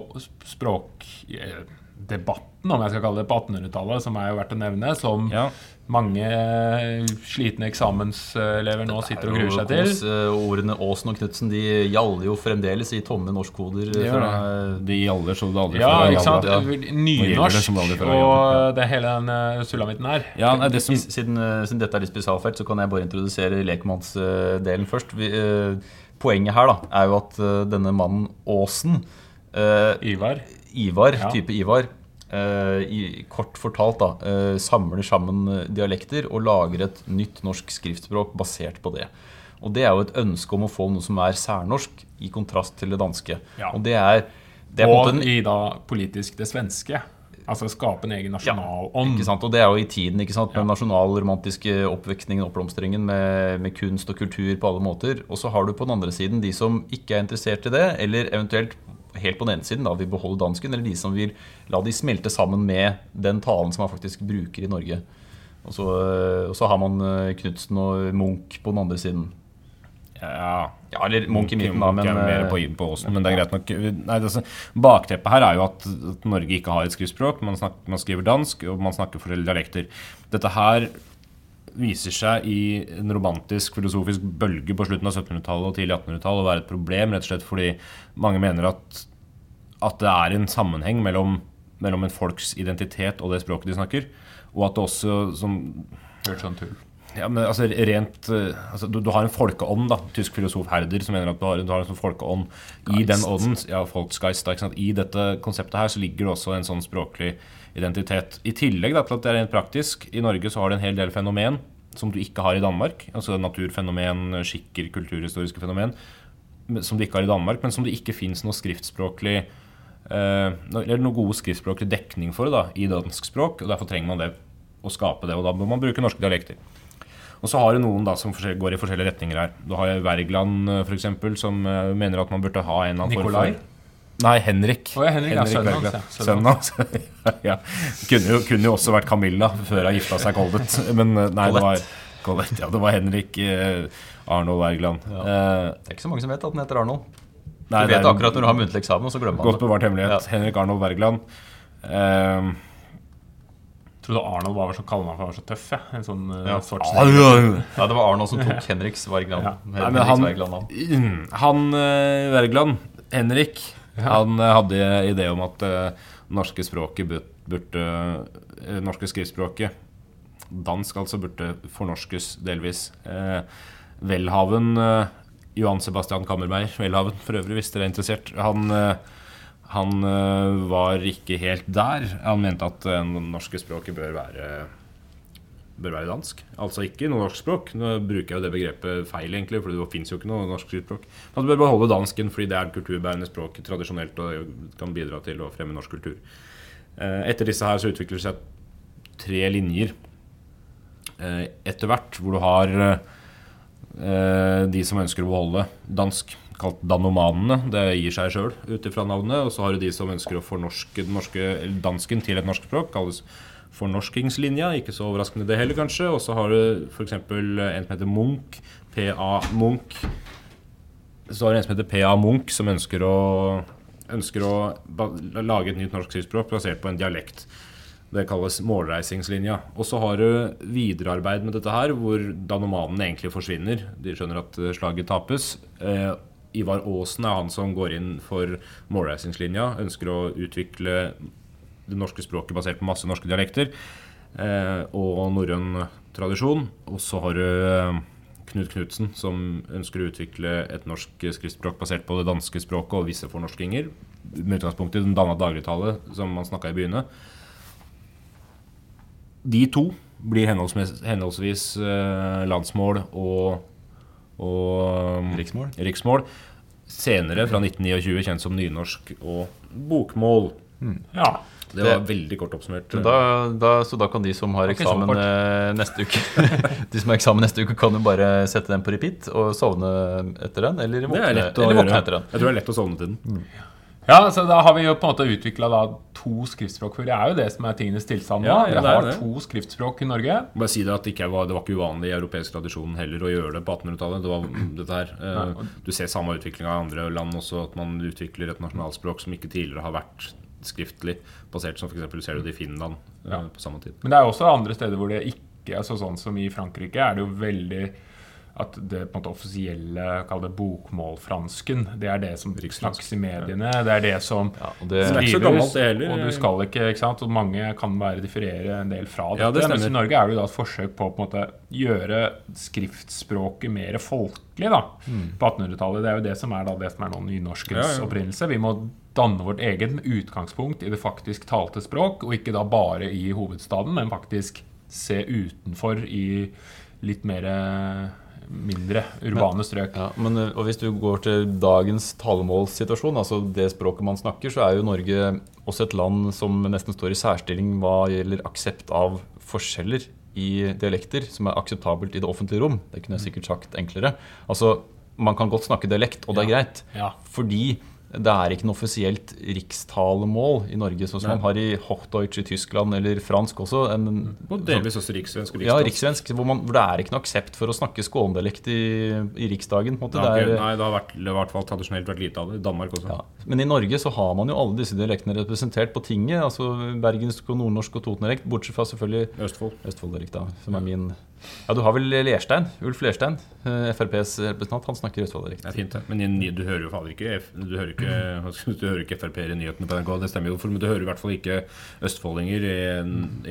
språkdebatten, om jeg skal kalle det, på 1800-tallet, som er jo verdt å nevne. Som Ja. Mange eh, slitne eksamenselever nå sitter og gruer seg til. Eh, Ordene Aasen og Knutsen de gjaller jo fremdeles i tomme norskkoder. Det fra. De gjaller som det aldri Ja, før. ikke sant? ja. og, det Nynorsk og det hele den uh, sulamitten her. Ja, nei, det som, Siden, eh, siden dette er litt spesialfelt, så kan jeg bare introdusere lekmannsdelen først. Vi, eh, poenget her da, er jo at eh, denne mannen Aasen, eh, Ivar. Ivar, Ja. type Ivar, eh, i, kort fortalt da, eh, samler sammen eh, dialekter og lager et nytt norsk skriftspråk basert på det. Og det er jo et ønske om å få noe som er særnorsk, i kontrast til det danske. Ja. Og det er, det er Og måte en i da politisk det svenske. Altså skape en egen nasjonalånd. Ikke sant? Og det er jo i tiden, ikke sant? med Ja. nasjonalromantiske oppveksningen og oppblomstringen med, med kunst og kultur på alle måter. Og så har du på den andre siden de som ikke er interessert i det, eller eventuelt helt på den ene siden da, vil beholde dansken, eller de som vil la de smelte sammen med den talen som man faktisk bruker i Norge. Og så, og så har man eh, Knutsen og Munch på den andre siden. Ja, Ja, eller Munch i midten, da, men er mer eh, på, på Åsen, men det er greit nok. Nei, det, så- bakteppet her er jo at, at Norge ikke har et skriftspråk. Man, snakker, man skriver dansk, og man snakker forskjellige dialekter. Dette her viser seg i en romantisk filosofisk bølge på slutten av 1700-tallet og tidlig 1800-tall å være et problem, rett og slett fordi mange mener at, at det er en sammenheng mellom, mellom en folks identitet og det språket de snakker. Og at det også som Hørt sånn tull. ja, men altså rent eh, altså, du, du har en folkeånd, da. Tysk filosof Herder som mener at du har, du har en sånn folkeånd. I den ånden, ja, Volksgeist, da. I dette konseptet her så ligger det også en sånn språklig identitet. I tillegg da, til at det er rent praktisk, i Norge så har du en hel del fenomen som du ikke har i Danmark. Altså naturfenomen, skikker, kulturhistoriske fenomen. Som du ikke har i Danmark, men som det ikke fins noe skriftspråklig eh, eller noe god skriftspråklig dekning for da, i dansk språk. og Derfor trenger man det å skape det, og da må man bruke norske dialekter. Og så har du noen da som går i forskjellige retninger her. Du har Wergeland f.eks., for eksempel, som eh, mener at man burde ha en form Nikolai? for Nei, Henrik. Oh, ja, Henrik, ja, sønnen hans, ja. Sønnen hans. *laughs* ja. Kunne, jo, kunne jo også vært Camilla før hun gifta seg Colbert. Men eh, nei, det var Colette, ja, det var Henrik eh, Arnold Wergeland. Eh, Det er ikke så mange som vet at han heter Arnold. Du nei, vet akkurat når du har muntlig eksamen, og så glemmer man Godt det. bevart hemmelighet. Ja. Henrik Arnold Wergeland. Eh, Trodde Arnold var så kallenavn for han var så tøff. Ja. En sånn uh, Ja. svart ja, det var Arnold som tok *laughs* Henriks Wergeland. Ja. Henriks han, Wergeland-navn. Mm, han eh, Wergeland, Henrik, han eh, hadde idé om at uh, norske språket burde eh, Norske skriftspråket, dansk altså, burde fornorskes delvis. Eh, Welhaven, eh, Johan Sebastian Kammermeier, Welhaven for øvrig, hvis dere er interessert, han eh, han eh, var ikke helt der. Han mente at eh, det norske språket bør være bør være dansk. Altså ikke noe norsk språk. Nå bruker jeg jo det begrepet feil, egentlig, for det fins jo ikke noe norsk språk. Men du bør beholde dansken fordi det er kulturbærende språk tradisjonelt og kan bidra til å fremme norsk kultur. Eh, Etter disse her så utvikler det seg tre linjer eh, etter hvert, hvor du har eh, de som ønsker å beholde dansk, kalt danomanene. Det gir seg sjøl ut ifra navnet. Og så har du de som ønsker å fornorske den norske, dansken til et norsk språk. kalles fornorskingslinja. Ikke så overraskende det heller, kanskje. Og så har du f.eks. en som heter Munch. PA Munch. Så har du en som heter PA Munch, som ønsker å, ønsker å lage et nytt norsk skriftspråk basert på en dialekt. Det kalles målreisingslinja. Og så har du viderearbeid med dette her, hvor danomanene egentlig forsvinner. De skjønner at eh, slaget tapes. Eh, Ivar Aasen er han som går inn for målreisingslinja. Ønsker å utvikle det norske språket basert på masse norske dialekter. Eh, og norrøn tradisjon. Og så har du eh, Knut Knutsen, som ønsker å utvikle et norsk skriftspråk basert på det danske språket og visse fornorskinger. Med utgangspunkt i den danna dagligtale som man snakka i byene. De to blir henholdsvis, henholdsvis eh, landsmål og, og Riksmål. riksmål. Senere, fra 1929, kjent som nynorsk og bokmål. Ja. Det var Det- veldig kort oppsummert. Da, da, så da kan de som har eksamen eh, neste uke *laughs* De som har eksamen neste uke, kan jo bare sette den på repeat og sovne etter den, eller det våkne, er lett å eller våkne etter den. Jeg tror det er lett å sovne til den. ja, så da har vi jo på en måte utvikla to skriftspråk. For det er jo det som er tingenes tilstand nå. Ja, ja, vi er har det. to skriftspråk i Norge. Bare si Det at det, ikke var, det var ikke uvanlig i europeisk tradisjon heller å gjøre det på 1800-tallet. Det var dette her. Eh, Du ser samme utvikling av andre land også, at man utvikler et nasjonalspråk som ikke tidligere har vært skriftlig basert, som f.eks. ser du det i Finland eh, Ja. på samme tid. Men det er også andre steder hvor det ikke er så sånn som i Frankrike. er det jo veldig at det på en måte offisielle, kall det bokmålfransken, det er det som snakkes i mediene. Det er det som Ja, det, skrives, det. Og du skal ikke, ikke sant? Og mange kan være differere en del fra dette. Ja, det mens i. Norge er det jo da et forsøk på å på en måte gjøre skriftspråket mer folkelig da, Mm. på 1800-tallet. Det er jo det som er da det som er nå nynorskens ja. opprinnelse. Vi må danne vårt eget med utgangspunkt i det faktisk talte språk, og ikke da bare i hovedstaden, men faktisk se utenfor i litt mer mindre urbane strøk. Ja, men, eh, og Hvis du går til dagens talemålssituasjon, altså det språket man snakker, så er jo Norge også et land som nesten står i særstilling hva gjelder aksept av forskjeller i dialekter, som er akseptabelt i det offentlige rom. Det kunne jeg sikkert sagt enklere. Altså, Man kan godt snakke dialekt, og det er greit. Ja. Fordi det er ikke noe offisielt rikstalemål i Norge, sånn som man har i Hochdeutsch i Tyskland, eller fransk også. En, Og delvis også rikssvensk og ja, rikssvensk, hvor, man, hvor det er ikke noe aksept for å snakke skånedialekt i, i riksdagen. Det er, nei, det har vært, i hvert fall tradisjonelt vært lite av det. I Danmark også. ja. Men i Norge så har man jo alle disse dialektene representert på tinget. altså Bergensk og nordnorsk og totendialekt, bortsett fra selvfølgelig Østfold. Østfolddialekt, som er min Ja, du har vel Lerstein? Ulf Lerstein, eh, FrPs representant. Han snakker østfolddialekt. Det er fint, det. Men du hører jo fader ikke Du hører ikke, *clears throat* du hører ikke Frp-er i nyhetene på NRK. Det stemmer jo, for, men du hører i hvert fall ikke østfoldinger i,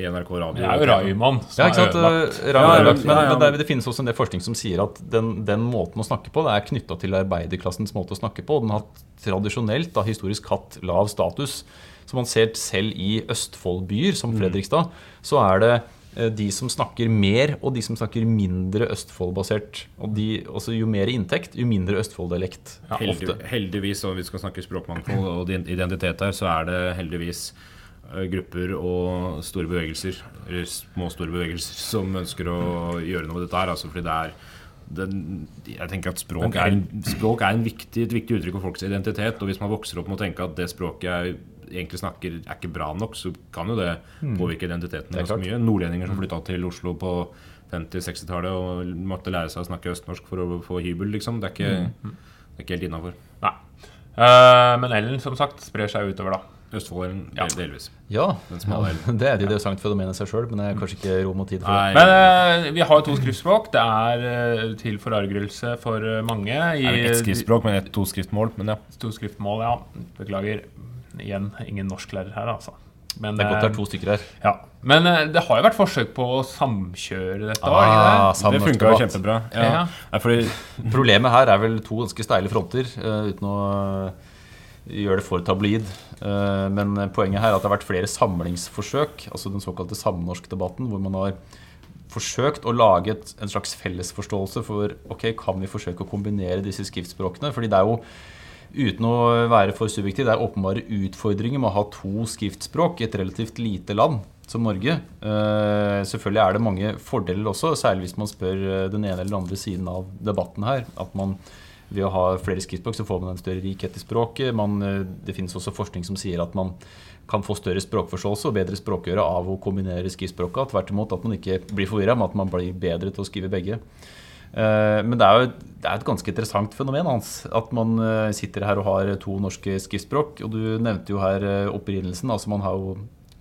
i NRK radio. Det er jo Raymond som Ja, ikke sant? er ødelagt. Eh, Ja, ødelagt, men, men det, det finnes også en del forskning som sier at den, den måten å snakke på det er knytta til arbeiderklassens måte å snakke på. og Den har tradisjonelt, da, historisk hatt lav status. Så man ser selv i Østfoldbyer, som Mm. Fredrikstad, så er det de som snakker mer, og de som snakker mindre Østfold-basert. Og de, også Jo mer inntekt, jo mindre Østfold-dialekt. Heldig, ofte. heldigvis, og vi skal snakke språkmangfold og identitet her, så er det heldigvis eh, grupper og store bevegelser, eller små store bevegelser, som ønsker å gjøre noe med dette her. Altså, fordi det er den, jeg tenker at språk er, språk er en viktig, et viktig uttrykk for folks identitet. Og hvis man vokser opp med å tenke at det språket jeg egentlig snakker, er ikke bra nok, så kan jo det påvirke identiteten er ganske mye. Nordlendinger som flytta til Oslo på 50-60-tallet og måtte lære seg å snakke østnorsk for å få hybel, liksom. Det er ikke, mm. det er ikke helt innafor. Nei. Uh, men Ellen, som sagt, sprer seg utover, da. Østfold er Ja. delvis. Ja, ja, *laughs* det er et interessant fenomen i seg sjøl, men det er kanskje ikke rom og tid for det. Men uh, vi har to skriftspråk. Det er uh, til forargelse for mange. I er det ett skriftspråk, men ett to skriftmål. Men ja. To skriftmål, ja. Beklager. Igjen ingen norsklærer her, altså. Men, Det er godt det eh, er to stykker her. Ja. Men eh, det har jo vært forsøk på å samkjøre dette. Ah, det det? Funka jo kjempebra. Ja. Ja. *laughs* Problemet her er vel to ganske steile fronter, uh, uten å eh, gjøre det for tabloid. Uh, men poenget her er at det har vært flere samlingsforsøk, altså den såkalte samnorskdebatten, hvor man har forsøkt å lage en slags fellesforståelse for ok, kan vi forsøke å kombinere disse skriftspråkene. Fordi det er jo, uten å være for subjektiv, det er åpenbare utfordringer med å ha to skriftspråk i et relativt lite land som Norge. Eh, selvfølgelig er det mange fordeler også, særlig hvis man spør eh, den ene eller den andre siden av debatten her. At man ved å ha flere skriftspråk så får man en større rikhet i språket. Man, eh, det finnes også forskning som sier at man kan få større språkforståelse og bedre språkøre av å kombinere skriftspråka. Tvert imot at man ikke blir forvirra, men at man blir bedre til å skrive begge. Eh, Men det er jo det er et ganske interessant fenomen Hans, at man eh, sitter her og har to norske skriftspråk. Og du nevnte jo her eh, opprinnelsen. altså Man har jo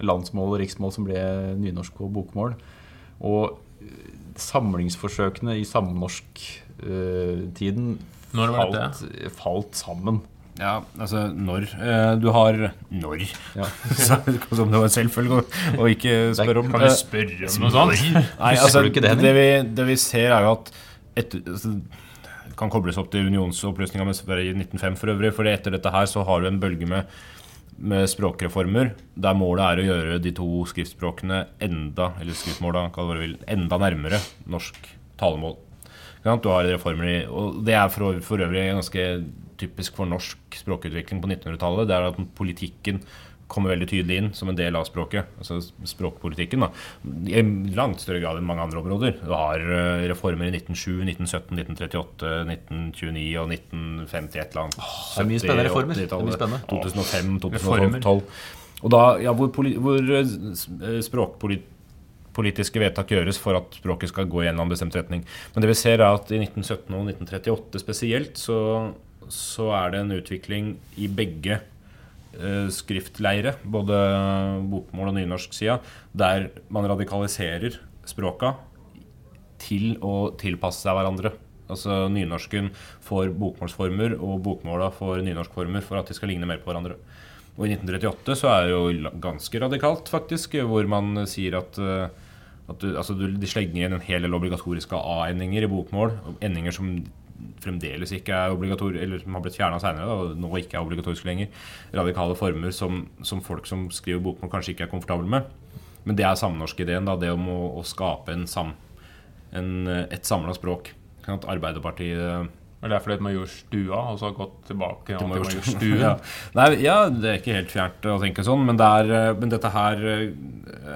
landsmål og riksmål som ble nynorsk og bokmål. Og eh, samlingsforsøkene i samnorsk-tiden falt, falt sammen. Ja, altså når eh, du har Når? Ja. *laughs* Som det var en selvfølge å- ikke spørre om. Kan Eh, spørre om noe sånt? Nei, altså, det, det, vi, det vi ser, er jo at etter, altså, kan kobles opp til unionsoppløsninga i 1905 for øvrig. For etter dette her så har du en bølge med, med språkreformer der målet er å gjøre de to skriftspråkene enda eller skriftmåla, hva du vil, enda nærmere norsk talemål. Du har reformer i, og Det er for, for øvrig ganske typisk for norsk språkutvikling på 1900-tallet. Det er at politikken kommer veldig tydelig inn som en del av språket. Altså språkpolitikken. da, I langt større grad enn mange andre områder. Du har eh, reformer i 1907, 1917, 1938, 1929 og 1950 et eller annet. det er mye spennende reformer. Det er mye spennende. 2005, Reformer. 2012. Og da, ja, hvor, hvor eh, eh, språkpolitiske vedtak gjøres for at språket skal gå i en eller annen bestemt retning. Men det vi ser er at i 1917 og 1938 spesielt, så, så er det en utvikling i begge skriftleire, både bokmål og nynorsk-sida, der man radikaliserer språka til å tilpasse seg hverandre. Altså Nynorsken får bokmålsformer, og bokmåla får nynorskformer for at de skal ligne mer på hverandre. Og i 1938 så er det jo ganske radikalt, faktisk, hvor man sier at, eh, at du, altså du, de slenger igjen en hel del obligatoriske A-endinger i bokmål. Endinger som fremdeles ikke er obligatorisk, eller som har blitt fjerna seinere, og nå ikke er obligatoriske lenger. Radikale former som, som folk som skriver bokmål, kanskje ikke er komfortable med. Men det er samnorsk-ideen, da, det om å, å skape en sam, en, et samla språk. At Arbeiderpartiet Det er det Majorstua også har gått tilbake til. Majorstuen. *laughs* ja. Nei, ja, det er ikke helt fjernt å tenke sånn, men, det er, men dette her eh,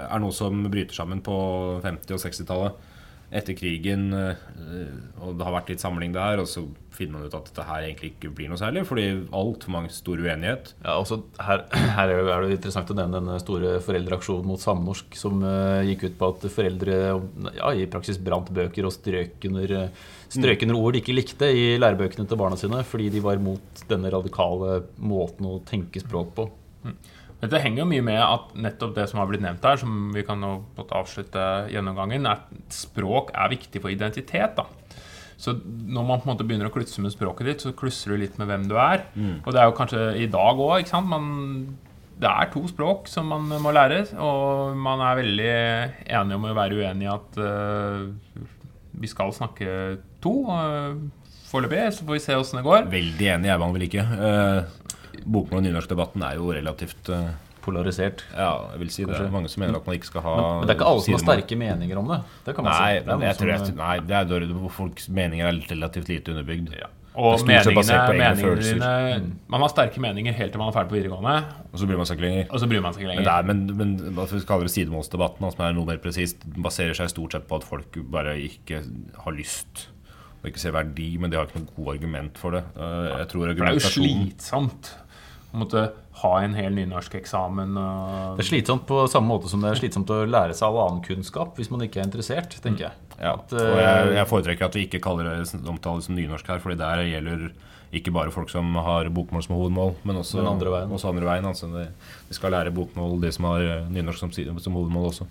er noe som bryter sammen på 50- og 60-tallet. Etter krigen, eh, og det har vært litt samling der, og så finner man ut at dette her egentlig ikke blir noe særlig, fordi altfor mange stor uenighet. Ja, også her, *clears throat* her er det- er interessant å nevne denne store foreldreaksjonen mot samnorsk, som uh, gikk ut på at foreldre ja, i praksis brant bøker og strøk under, eh, strøk under ord de ikke likte i lærebøkene til barna sine, fordi de var mot denne radikale måten å tenke språk på. Men det henger jo mye med at nettopp det som har blitt nevnt her, som vi kan nå avslutte gjennomgangen, er at språk er viktig for identitet. da. Så når man på en måte begynner å klusse med språket ditt, så klusser du litt med hvem du er. Og det er jo kanskje i dag òg. Det er to språk som man må lære, og man er veldig enige om å være uenig i at uh, vi skal snakke to. Uh, Foreløpig, så får vi se åssen det går. Veldig enig er man vel ikke. Eh, Bokmål- og nynorskdebatten er jo relativt uh, Polarisert. Ja, jeg vil si det. Det er mange som mener at man ikke skal ha Men, men det er ikke alle som har sterke meninger om det. Det kan man Nei, si. Det er jeg tror jeg, nei, det er dårlig folks meninger er relativt lite underbygd. Og er stort sett meningene, meningene dine Man har sterke meninger helt til man er ferdig på videregående, Og så bryr man seg ikke lenger. og så bryr man seg ikke Men, lenger. det er, men, men hva skal vi kalle det sidemålsdebatten, som er noe mer presist, baserer seg stort sett på at folk bare ikke har lyst og ikke ser verdi, men de har ikke noe god argument for det. Eh, Jeg tror For det er jo slitsomt, slitsomt en måtte ha en hel nynorskeksamen. og- Det er slitsomt på samme måte som det er slitsomt å lære seg all annen kunnskap hvis man ikke er interessert, tenker jeg. Ja, At, og jeg, eh, jeg foretrekker at vi ikke kaller det omtales som nynorsk her, fordi der gjelder ikke bare folk som har bokmål som hovedmål, men også Den andre veien. Også andre veien altså de, de skal lære bokmål, de som har nynorsk som, som hovedmål også.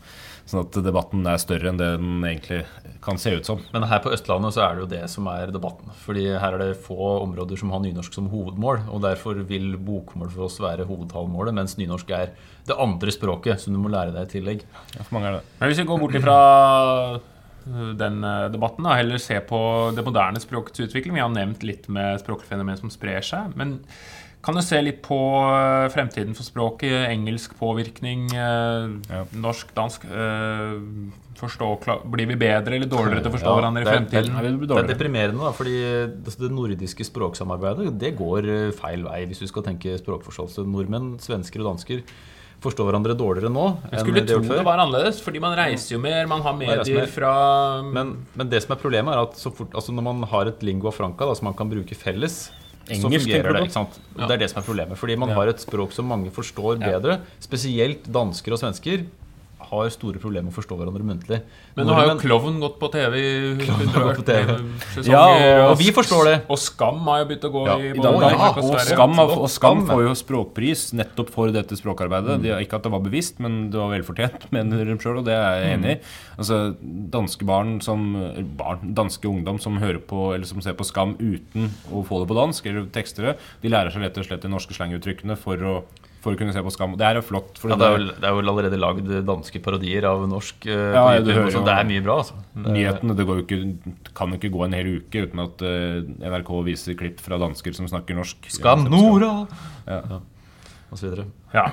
Sånn at debatten er større enn det den egentlig kan se ut som. Men her på Østlandet så er det jo det som er debatten. Fordi her er det få områder som har nynorsk som hovedmål. Og derfor vil bokmål for oss være hovedtallmålet, mens nynorsk er det andre språket som du må lære deg i tillegg. Ja, for mange er det. Men hvis vi går bort ifra øh, den øh, debatten og heller se på det moderne språkets utvikling Vi har nevnt litt med språkfenomen som sprer seg. Men kan du se litt på øh, fremtiden for språket? Engelsk påvirkning, Ja. norsk, dansk øh, forstå, Blir vi bedre eller dårligere til å forstå Ja, hverandre i det er- fremtiden? Det blir Det er deprimerende, da, fordi det, det nordiske språksamarbeidet det går eh, feil vei hvis du skal tenke språkforståelse. Nordmenn, svensker og dansker forstår hverandre dårligere nå Jeg skulle tro det før. var annerledes, fordi man reiser jo mer, man har medier mer. fra Men, men det som er problemet, er at så fort, altså når man har et lingua franca da, som man kan bruke felles, Engelsk, så fungerer det. ikke sant? Ja. Det er det som er problemet. Fordi man Ja. har et språk som mange forstår bedre. Spesielt dansker og svensker har store problemer med å forstå hverandre muntlig. Men nå har jo Klovn gått på TV i sesonger, Ja, og vi forstår det. Og Skam har jo begynt å gå Ja, i i Danmark. Ja, Og og Skam, og Skam får jo språkpris nettopp for dette språkarbeidet. De, ikke at det var bevisst, men det var velfortjent, *laughs* mener de sjøl, og det er jeg enig i. Altså, danske barn som barn, danske ungdom som hører på eller som ser på Skam uten å få det på dansk, eller tekster det, de lærer seg rett og slett de norske slanguttrykkene for å, for å kunne se på Skam. Det er jo flott. Ja, det, er vel, det er vel allerede lagd danske parodier av norsk. Uh, Ja, ja, YouTube, hører så det er mye bra, altså. Det- Nyhetene det går jo ikke, kan jo ikke gå en hel uke uten at uh, NRK viser klipp fra dansker som snakker norsk. Skam Nora! Ja. Og så videre. Ja.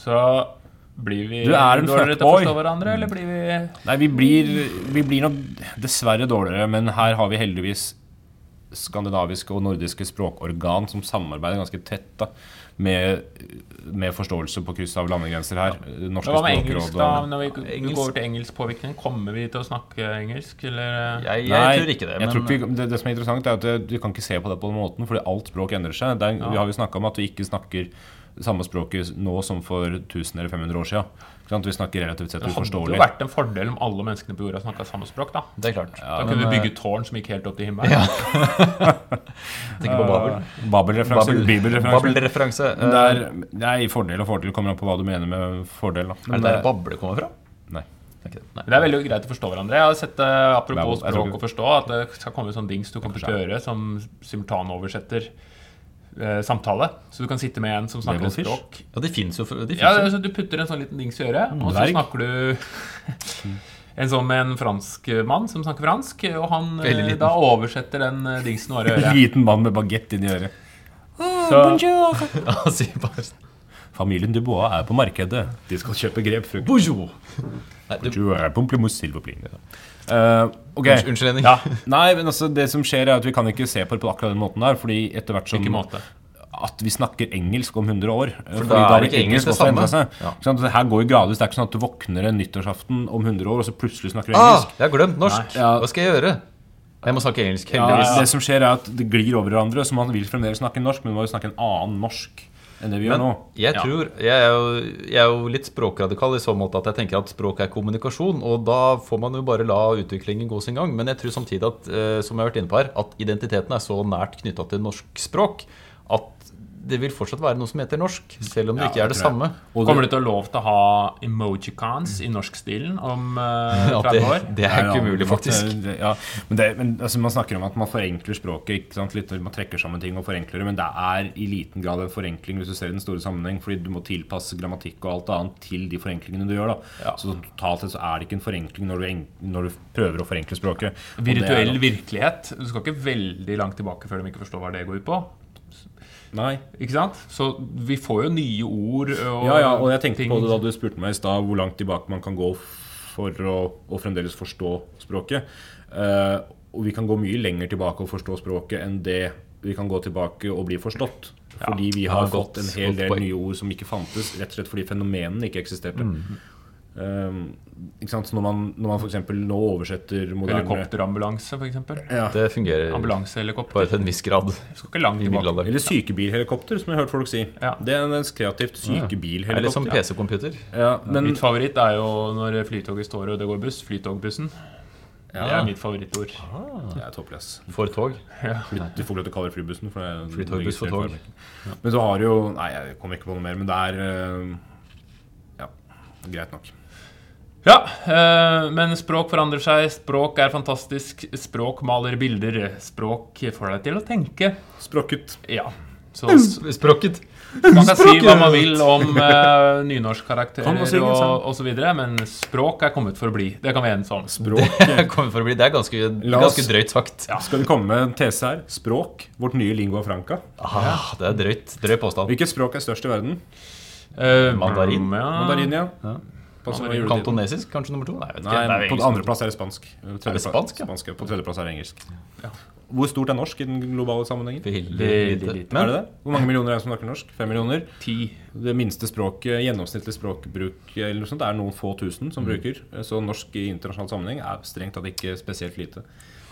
Så blir vi Du er en dårligere til å forstå hverandre, eller blir vi Nei, vi blir, vi blir nok dessverre dårligere, men her har vi heldigvis skandinaviske og nordiske språkorgan som samarbeider ganske tett da, med, med forståelse på kryss av landegrenser her. Norske Hva med engelsk, da? Når vi Engelsk. går over til engelsk påvirkning, kommer vi til å snakke engelsk, eller Jeg, jeg Nei, tror ikke det. jeg tror ikke, det, det som er interessant, er at det- du kan ikke se på det på den måten, fordi alt språk endrer seg. Det er, Vi har jo snakka om at vi ikke snakker samme språket nå som for 1000 eller 500 år siden. Vi snakker relativt sett Det hadde jo vært en fordel om alle menneskene på jorda snakka samme språk, da. det er klart. Da Men, kunne vi eh, bygge tårn som gikk helt opp til himmelen. Ja. *laughs* Tenker på Babel. Babel-referanse. Babel- Bibelreferanse. Babel-referanse. Men Det Eh, er, er i fordel og fordel. Kommer an på hva du mener med fordel. Da. Er det der bable kommer fra? Nei. Det er det. Nei. Det er veldig greit å forstå hverandre. Jeg har sett det, Apropos Babel, språk å forstå, at det skal komme en sånn dings du kommer til å gjøre som simultanoversetter eh, samtale. Så du kan sitte med en som snakker et språk. Ja, de fins jo. De finnes Ja, altså, Du putter en sånn liten dings i øret, og så dverg. snakker du *laughs* En sånn med en fransk mann som snakker fransk, og han eh, da oversetter den eh, dingsen over øret. *laughs* liten mann med bagett inni øret. Så, *laughs* Ja, si bare Familien Dubois er på markedet. De skal kjøpe grepfrukt. Bonjour! Nei, du, Du er. Uh, okay. Unnskyld, Henning. ja, Nei, men altså, det som skjer er at vi kan ikke se på det på akkurat den måten der. Fordi etter hvert som at vi snakker engelsk om 100 år. For Fordi da er det ikke engelsk det også samme. Ja. Sånn. Det her går jo gradvis. Det er ikke sånn at du våkner en nyttårsaften om 100 år, og så plutselig snakker du engelsk. Ah, jeg har glemt norsk! Ja. Hva skal jeg gjøre? Jeg må snakke engelsk. Ja. Det som skjer, er at det glir over hverandre, så man vil fremdeles snakke norsk, men man må jo snakke en annen norsk enn det vi gjør nå. jeg Ja. tror jeg er, jo, jeg er jo litt språkradikal i så måte at jeg tenker at språk er kommunikasjon, og da får man jo bare la utviklingen gå sin gang. Men jeg tror samtidig at eh, som jeg har vært inne på her, at identiteten er så nært knytta til norsk språk at det vil fortsatt være noe som heter norsk, selv om det Ja, ikke er det det samme. Og Kommer du til å lov til å ha emojicons i norskstilen om uh, 30 år? år? det er ikke Ja, umulig, ja, faktisk. det- Ja, men det, men altså, Man snakker om at man forenkler språket. Ikke sant? Litt, man trekker sammen ting og forenkler det, men det er i liten grad en forenkling hvis du ser i den store sammenheng, fordi du må tilpasse grammatikk og alt annet til de forenklingene du gjør. da Ja. Så totalt sett så er det ikke en forenkling når du, en, når du prøver å forenkle språket. Det Virtuell virkelighet. Du skal ikke veldig langt tilbake før de ikke forstår hva det går ut på. Nei. Ikke sant? Så vi får jo nye ord og Ja, ja, og jeg tenkte ting. på det da du spurte meg i stad hvor langt tilbake man kan gå for å, å fremdeles forstå språket. Eh, og vi kan gå mye lenger tilbake og forstå språket enn det vi kan gå tilbake og bli forstått. Fordi vi ja, har fått en hel del nye ord som ikke fantes, rett og slett fordi fenomenene ikke eksisterte. Mm. Ikke sant? Så når man, når man f.eks. nå oversetter moderne Helikopterambulanse, f.eks. ja. Det fungerer Ambulansehelikopter. bare til en viss grad. Skal ikke langt I tilbake. Eller sykebilhelikopter, som jeg har hørt folk si. Ja. Det er en kreativt sykebilhelikopter. Eller som. PC-computer. Ja, Mitt favoritt er jo når flytoget står og det går buss. Flytogbussen. Det er mitt favorittord. det er toppless. For tog. Ja. Du får ikke lov til å kalle det flybussen. For det er Flytogbuss for tog. Men så har du jo Nei, jeg kommer ikke på noe mer, men det er eh, Ja, greit nok. Ja, eh, men språk forandrer seg. Språk er fantastisk. Språk maler bilder. Språk får deg til å tenke. Språket. Ja. Så Språket. Man kan si hva man vil om uh, nynorskkarakterer og, og så videre, men språk er kommet for å bli. Det kan vi enes om. Språk. *laughs* *laughs* Det kommet for å bli Det er ganske, ganske drøyt sagt. Skal vi komme med en tese her? Språk. Vårt nye lingua franca. Ah, det er drøyt. Drøy påstand. Hvilket språk er størst i verden? Uh, Mandarin? Ja. Mandarin, ja. Ja. Kantonesisk, kanskje nummer to? Nei, vet ikke. Nei, Det er på andreplass er det spansk. Er det spansk, ja? Spansk, ja. På tredjeplass er det engelsk. Ja. Hvor stort er norsk i den globale sammenhengen? Veldig lite. lite. Er det det? Hvor mange millioner er det som snakker norsk? Fem millioner? Ti. Det minste språket, gjennomsnittlig språkbruk eller noe sånt, er noen få tusen Mm. som bruker. Så norsk i internasjonal sammenheng er strengt tatt ikke spesielt lite.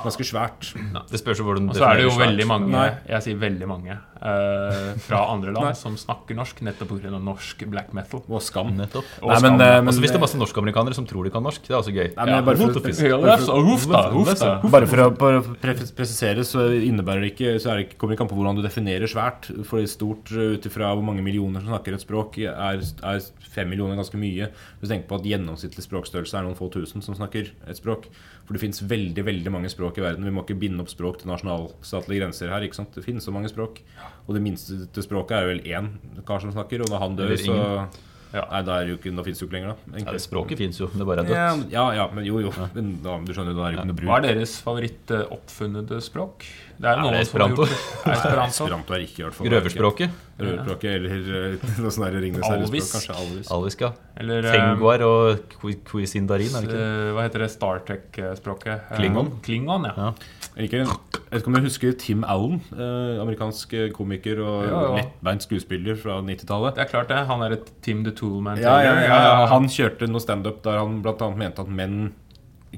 Ganske svært. det spørs jo hvordan Og så er det jo veldig mange, Nei. jeg sier veldig mange, uh, fra *laughs* andre land som snakker norsk nettopp pga. norsk black metal. Og skam. Nettopp. Og Nei, skam. men, eh, men- Altså Hvis det er masse norsk-amerikanere som tror de kan norsk, det er også gøy. Nei, bare for, Ja, det er så- Huff da, huff da. bare for å bare for å presisere, så innebærer det ikke Så er det ikke, kommer det ikke an på hvordan du definerer svært. For stort uh, ut ifra hvor mange millioner som snakker et språk, er, er fem millioner ganske mye. Hvis du tenker på at gjennomsnittlig språkstørrelse er noen få tusen som snakker et språk. For det fins veldig veldig mange språk i verden. Vi må ikke binde opp språk til nasjonalstatlige grenser her. ikke sant? Det finnes så mange språk. Og det minste språket er vel én kar som snakker, og da han dør, så ingen. Ja. Nei, da, er det jo ikke, da fins det jo ikke lenger, da. Ja, det Språket fins jo, det bare er dødt. ja, ja, men jo, jo. Men da, du skjønner, da er det jo ikke noe bruk. Hva er deres favoritt-oppfunnede språk? Det er jo Er noen det som har Esperanto? gjort det. *laughs* Er Esperanto. Esperanto er ikke i hvert fall Røverspråket. Røverspråket eller eh, *laughs* noe sånt Ringnes herrespråk. Alvis. Kanskje alvis. Alvisk, ja. Eller eh, Tenguar og Qui- Quisindarin, er det ikke? eh, Hva heter det Star Trek-språket? Eh, Klingon. Klingon, ja. Jeg liker, jeg vet ikke om du husker Tim Allen, eh, amerikansk eh, komiker og Ja, ja. lettbeint skuespiller fra 90-tallet. Det er klart det. Han er et Tim the Toolman. Ja, ja, ja, ja. Han kjørte noe standup der han bl.a. mente at menn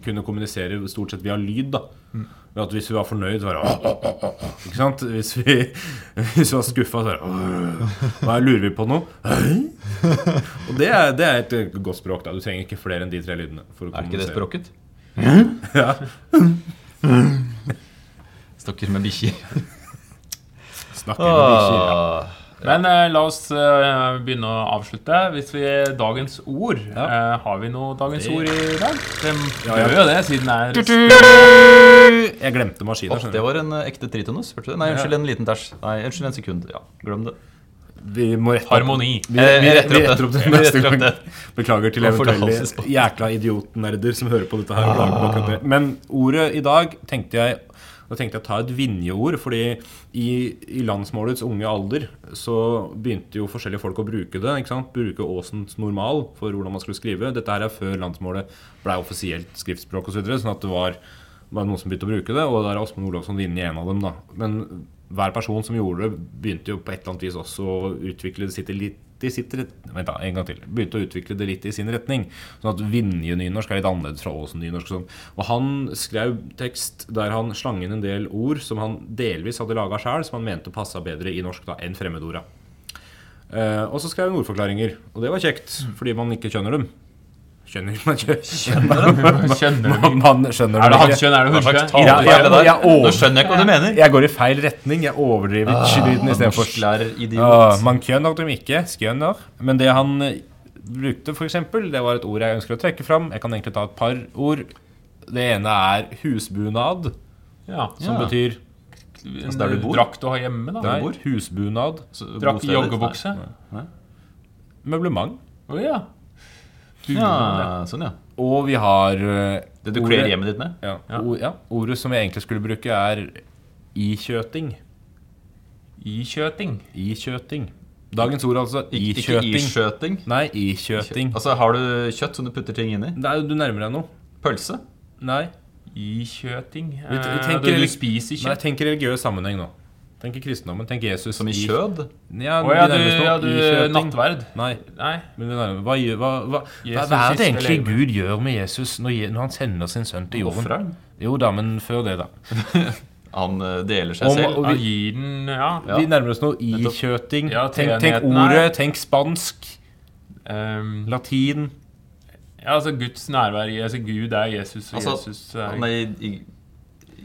kunne kommunisere stort sett via lyd. da Ved at Hvis vi var fornøyd, så var det. Ikke sant? Hvis vi, *laughs* hvis vi var skuffa, så var det «Åh, Hva lurer vi på nå? Og det er, det er et eh, godt språk. da Du trenger ikke flere enn de tre lydene. Er ikke det språket? *laughs* Ja. *laughs* Stokker med bikkjer. Snakker med bikkjer. Ja. Ah, Men eh, la oss eh, begynne å avslutte. Hvis vi Dagens ord. Ja. Eh, har vi noe Dagens Det- ord i dag? Det Ja, gjør ja. jo det, siden det er Jeg glemte maskinen. Åh, skjønner det var en eh, ekte tritonus. Hørte du det? Nei, unnskyld, en liten tæsj. Nei, unnskyld, en sekund. Ja, glem det. Vi må rette opp. harmoni. Vi, Eh, vi, retter, vi retter opp det Vi neste retter opp gang. det. Beklager til eventuelle på. jækla idiotnerder som hører på dette her. og klager på akkurat det. Men ordet i dag tenkte jeg da tenkte jeg å ta et Vinje-ord, fordi i, i landsmålets unge alder så begynte jo forskjellige folk å bruke det. ikke sant? Bruke Åsens normal for hvordan man skulle skrive. Dette her er før landsmålet ble offisielt skriftspråk osv. Så sånn at det var, var noen som begynte å bruke det, og der er Åsmund Olavsson Vinje en av dem. da. Men hver person som gjorde det, begynte jo på et eller annet vis også å utvikle det sitt litt i sitt ret- Vent da, en gang til. Begynte å utvikle det litt i sin retning. Sånn at Vinje-nynorsk er litt annerledes fra Åsen-nynorsk. og Sånn. Og han skrev tekst der han slang inn en del ord som han delvis hadde laga sjæl, som han mente passa bedre i norsk da, enn fremmedorda. Uh, og så skrev han ordforklaringer, og det var kjekt, fordi man ikke skjønner dem. Skjønner man ikke? Skjønner du Man, man skjønner Er det ikke. er det huskjønn? Ja, jeg- jeg Nå skjønner jeg ikke hva du mener. Jeg går i feil retning. Jeg overdriver lyden istedenfor Norsklærer-idiot. Man skjønner dem ikke. Skjønner. Men det han eh, brukte, eksempel, det var et ord jeg ønsker å trekke fram. Jeg kan egentlig ta et par ord. Det ene er husbunad, Ja. som Ja. betyr altså der du bor? drakt å ha hjemme, da. Nei, husbunad. Drakt, i joggebukse. Møblement. Å ja. Ja, sånn, ja. Og vi har eh, Det du kler hjemmet ditt med? Ja, Ja. o- ja. Ordet som vi egentlig skulle bruke, er ikjøting. Ikjøting. Ikjøting. Dagens ord, altså. Ikjøting. ikke iskjøting? Nei, ikjøting. Altså, har du kjøtt som du putter ting inn i? Nei, du nærmer deg noe. Pølse? Nei. Ikjøting Vi t- vi eh, tenker Du, du spiser kjøtt? Nei, tenk religiøs sammenheng nå. Tenk i kristendommen. Tenk Jesus Som i kjød? Ja, oh, ja, du, ja, du nattverd? Nei. Nei. Men vi nærmer, hva, hva, hva, hva, Jesus hva er det egentlig. Gud gjør med Jesus når, når han sender sin sønn til jorden? Ofrer? Jo da, men før det, da. *laughs* Han eh, deler seg Om- selv? Han vi, gir den Ja. Vi nærmer oss nå Nettopp. ikjøting. Ja, tenk, tenk ordet, tenk spansk, Um, latin. ja, altså Guds nærvær i altså Gud er Jesus, og Altså, Jesus er Han er i,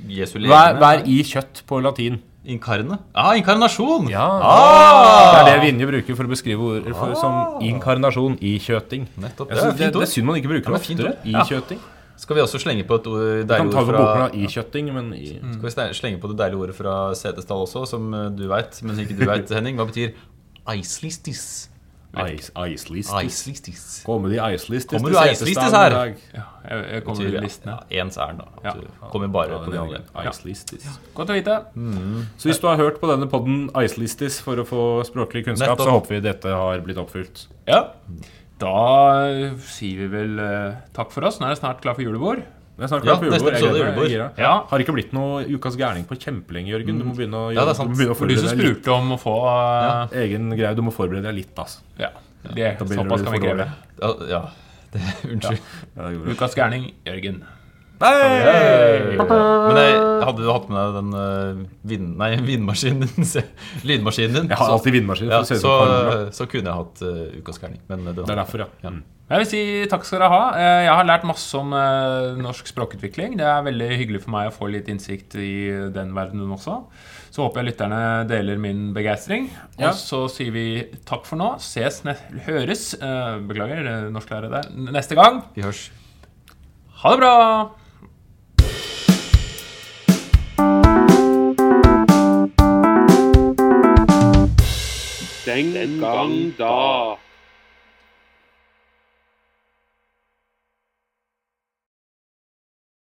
i Jesu legeme? hva er i kjøtt på latin? Inkarne? Ah, inkarnasjon! Ja, Ah! Det er det Vinje bruker for å beskrive ord for, som inkarnasjon. Ikjøting. Nettopp. Jeg Det det, det synd man ikke bruker det oftere. I Ja. kjøting. Skal vi også slenge på et ord, deilig ord det på i kjøtting, men i, Skal vi slenge på det deilige ordet fra Setesdal også, som eh, du veit, men ikke du veit, *laughs* Henning? Hva betyr eislistis? Ice, icelistis. Kommer de icelistis Kommer til du icelistis her? Ja, jeg, jeg kommer til ja, listene. ens ærend, da. Ja. Du kommer bare Ja, på de grei. Icelistis. Godt å vite. Så hvis du har hørt på denne podden Icelistis for å få språklig kunnskap, Nettopp. så håper vi dette har blitt oppfylt. Ja. Da sier vi vel uh, takk for oss. Nå er det snart klar for julebord. Det er snart Ja, klart for neste julebord. Gira. Ja. Har ikke blitt noe Ukas gærning på kjempelenge, Jørgen. Du må begynne å, Ja, det er sant. du må begynne å du som forberede deg litt. spurte om å få eh, Egen greie. Du må forberede deg litt, altså. Ja. Det, såpass kan vi kreve. Ja, ja. Det, unnskyld. Ja, det. Ukas gærning, Jørgen. Men jeg, hadde du hatt med deg den uh, vind, nei, vindmaskinen din, *laughs* lydmaskinen din, Jeg har alltid vindmaskin. ja, for å se ut så, så kunne jeg hatt uh, ukas gærning. Det er derfor, ja. Ja. Mm. Jeg vil si takk skal dere ha. Eh, Jeg har lært masse om eh, norsk språkutvikling. Det er veldig hyggelig for meg å få litt innsikt i den verdenen også. Så håper jeg lytterne deler min begeistring. Ja. Og så sier vi takk for nå. Ses, ne høres eh, Beklager, norsklærere norsklærer der. Neste gang. Vi hørs. Ha det bra! Den gang da.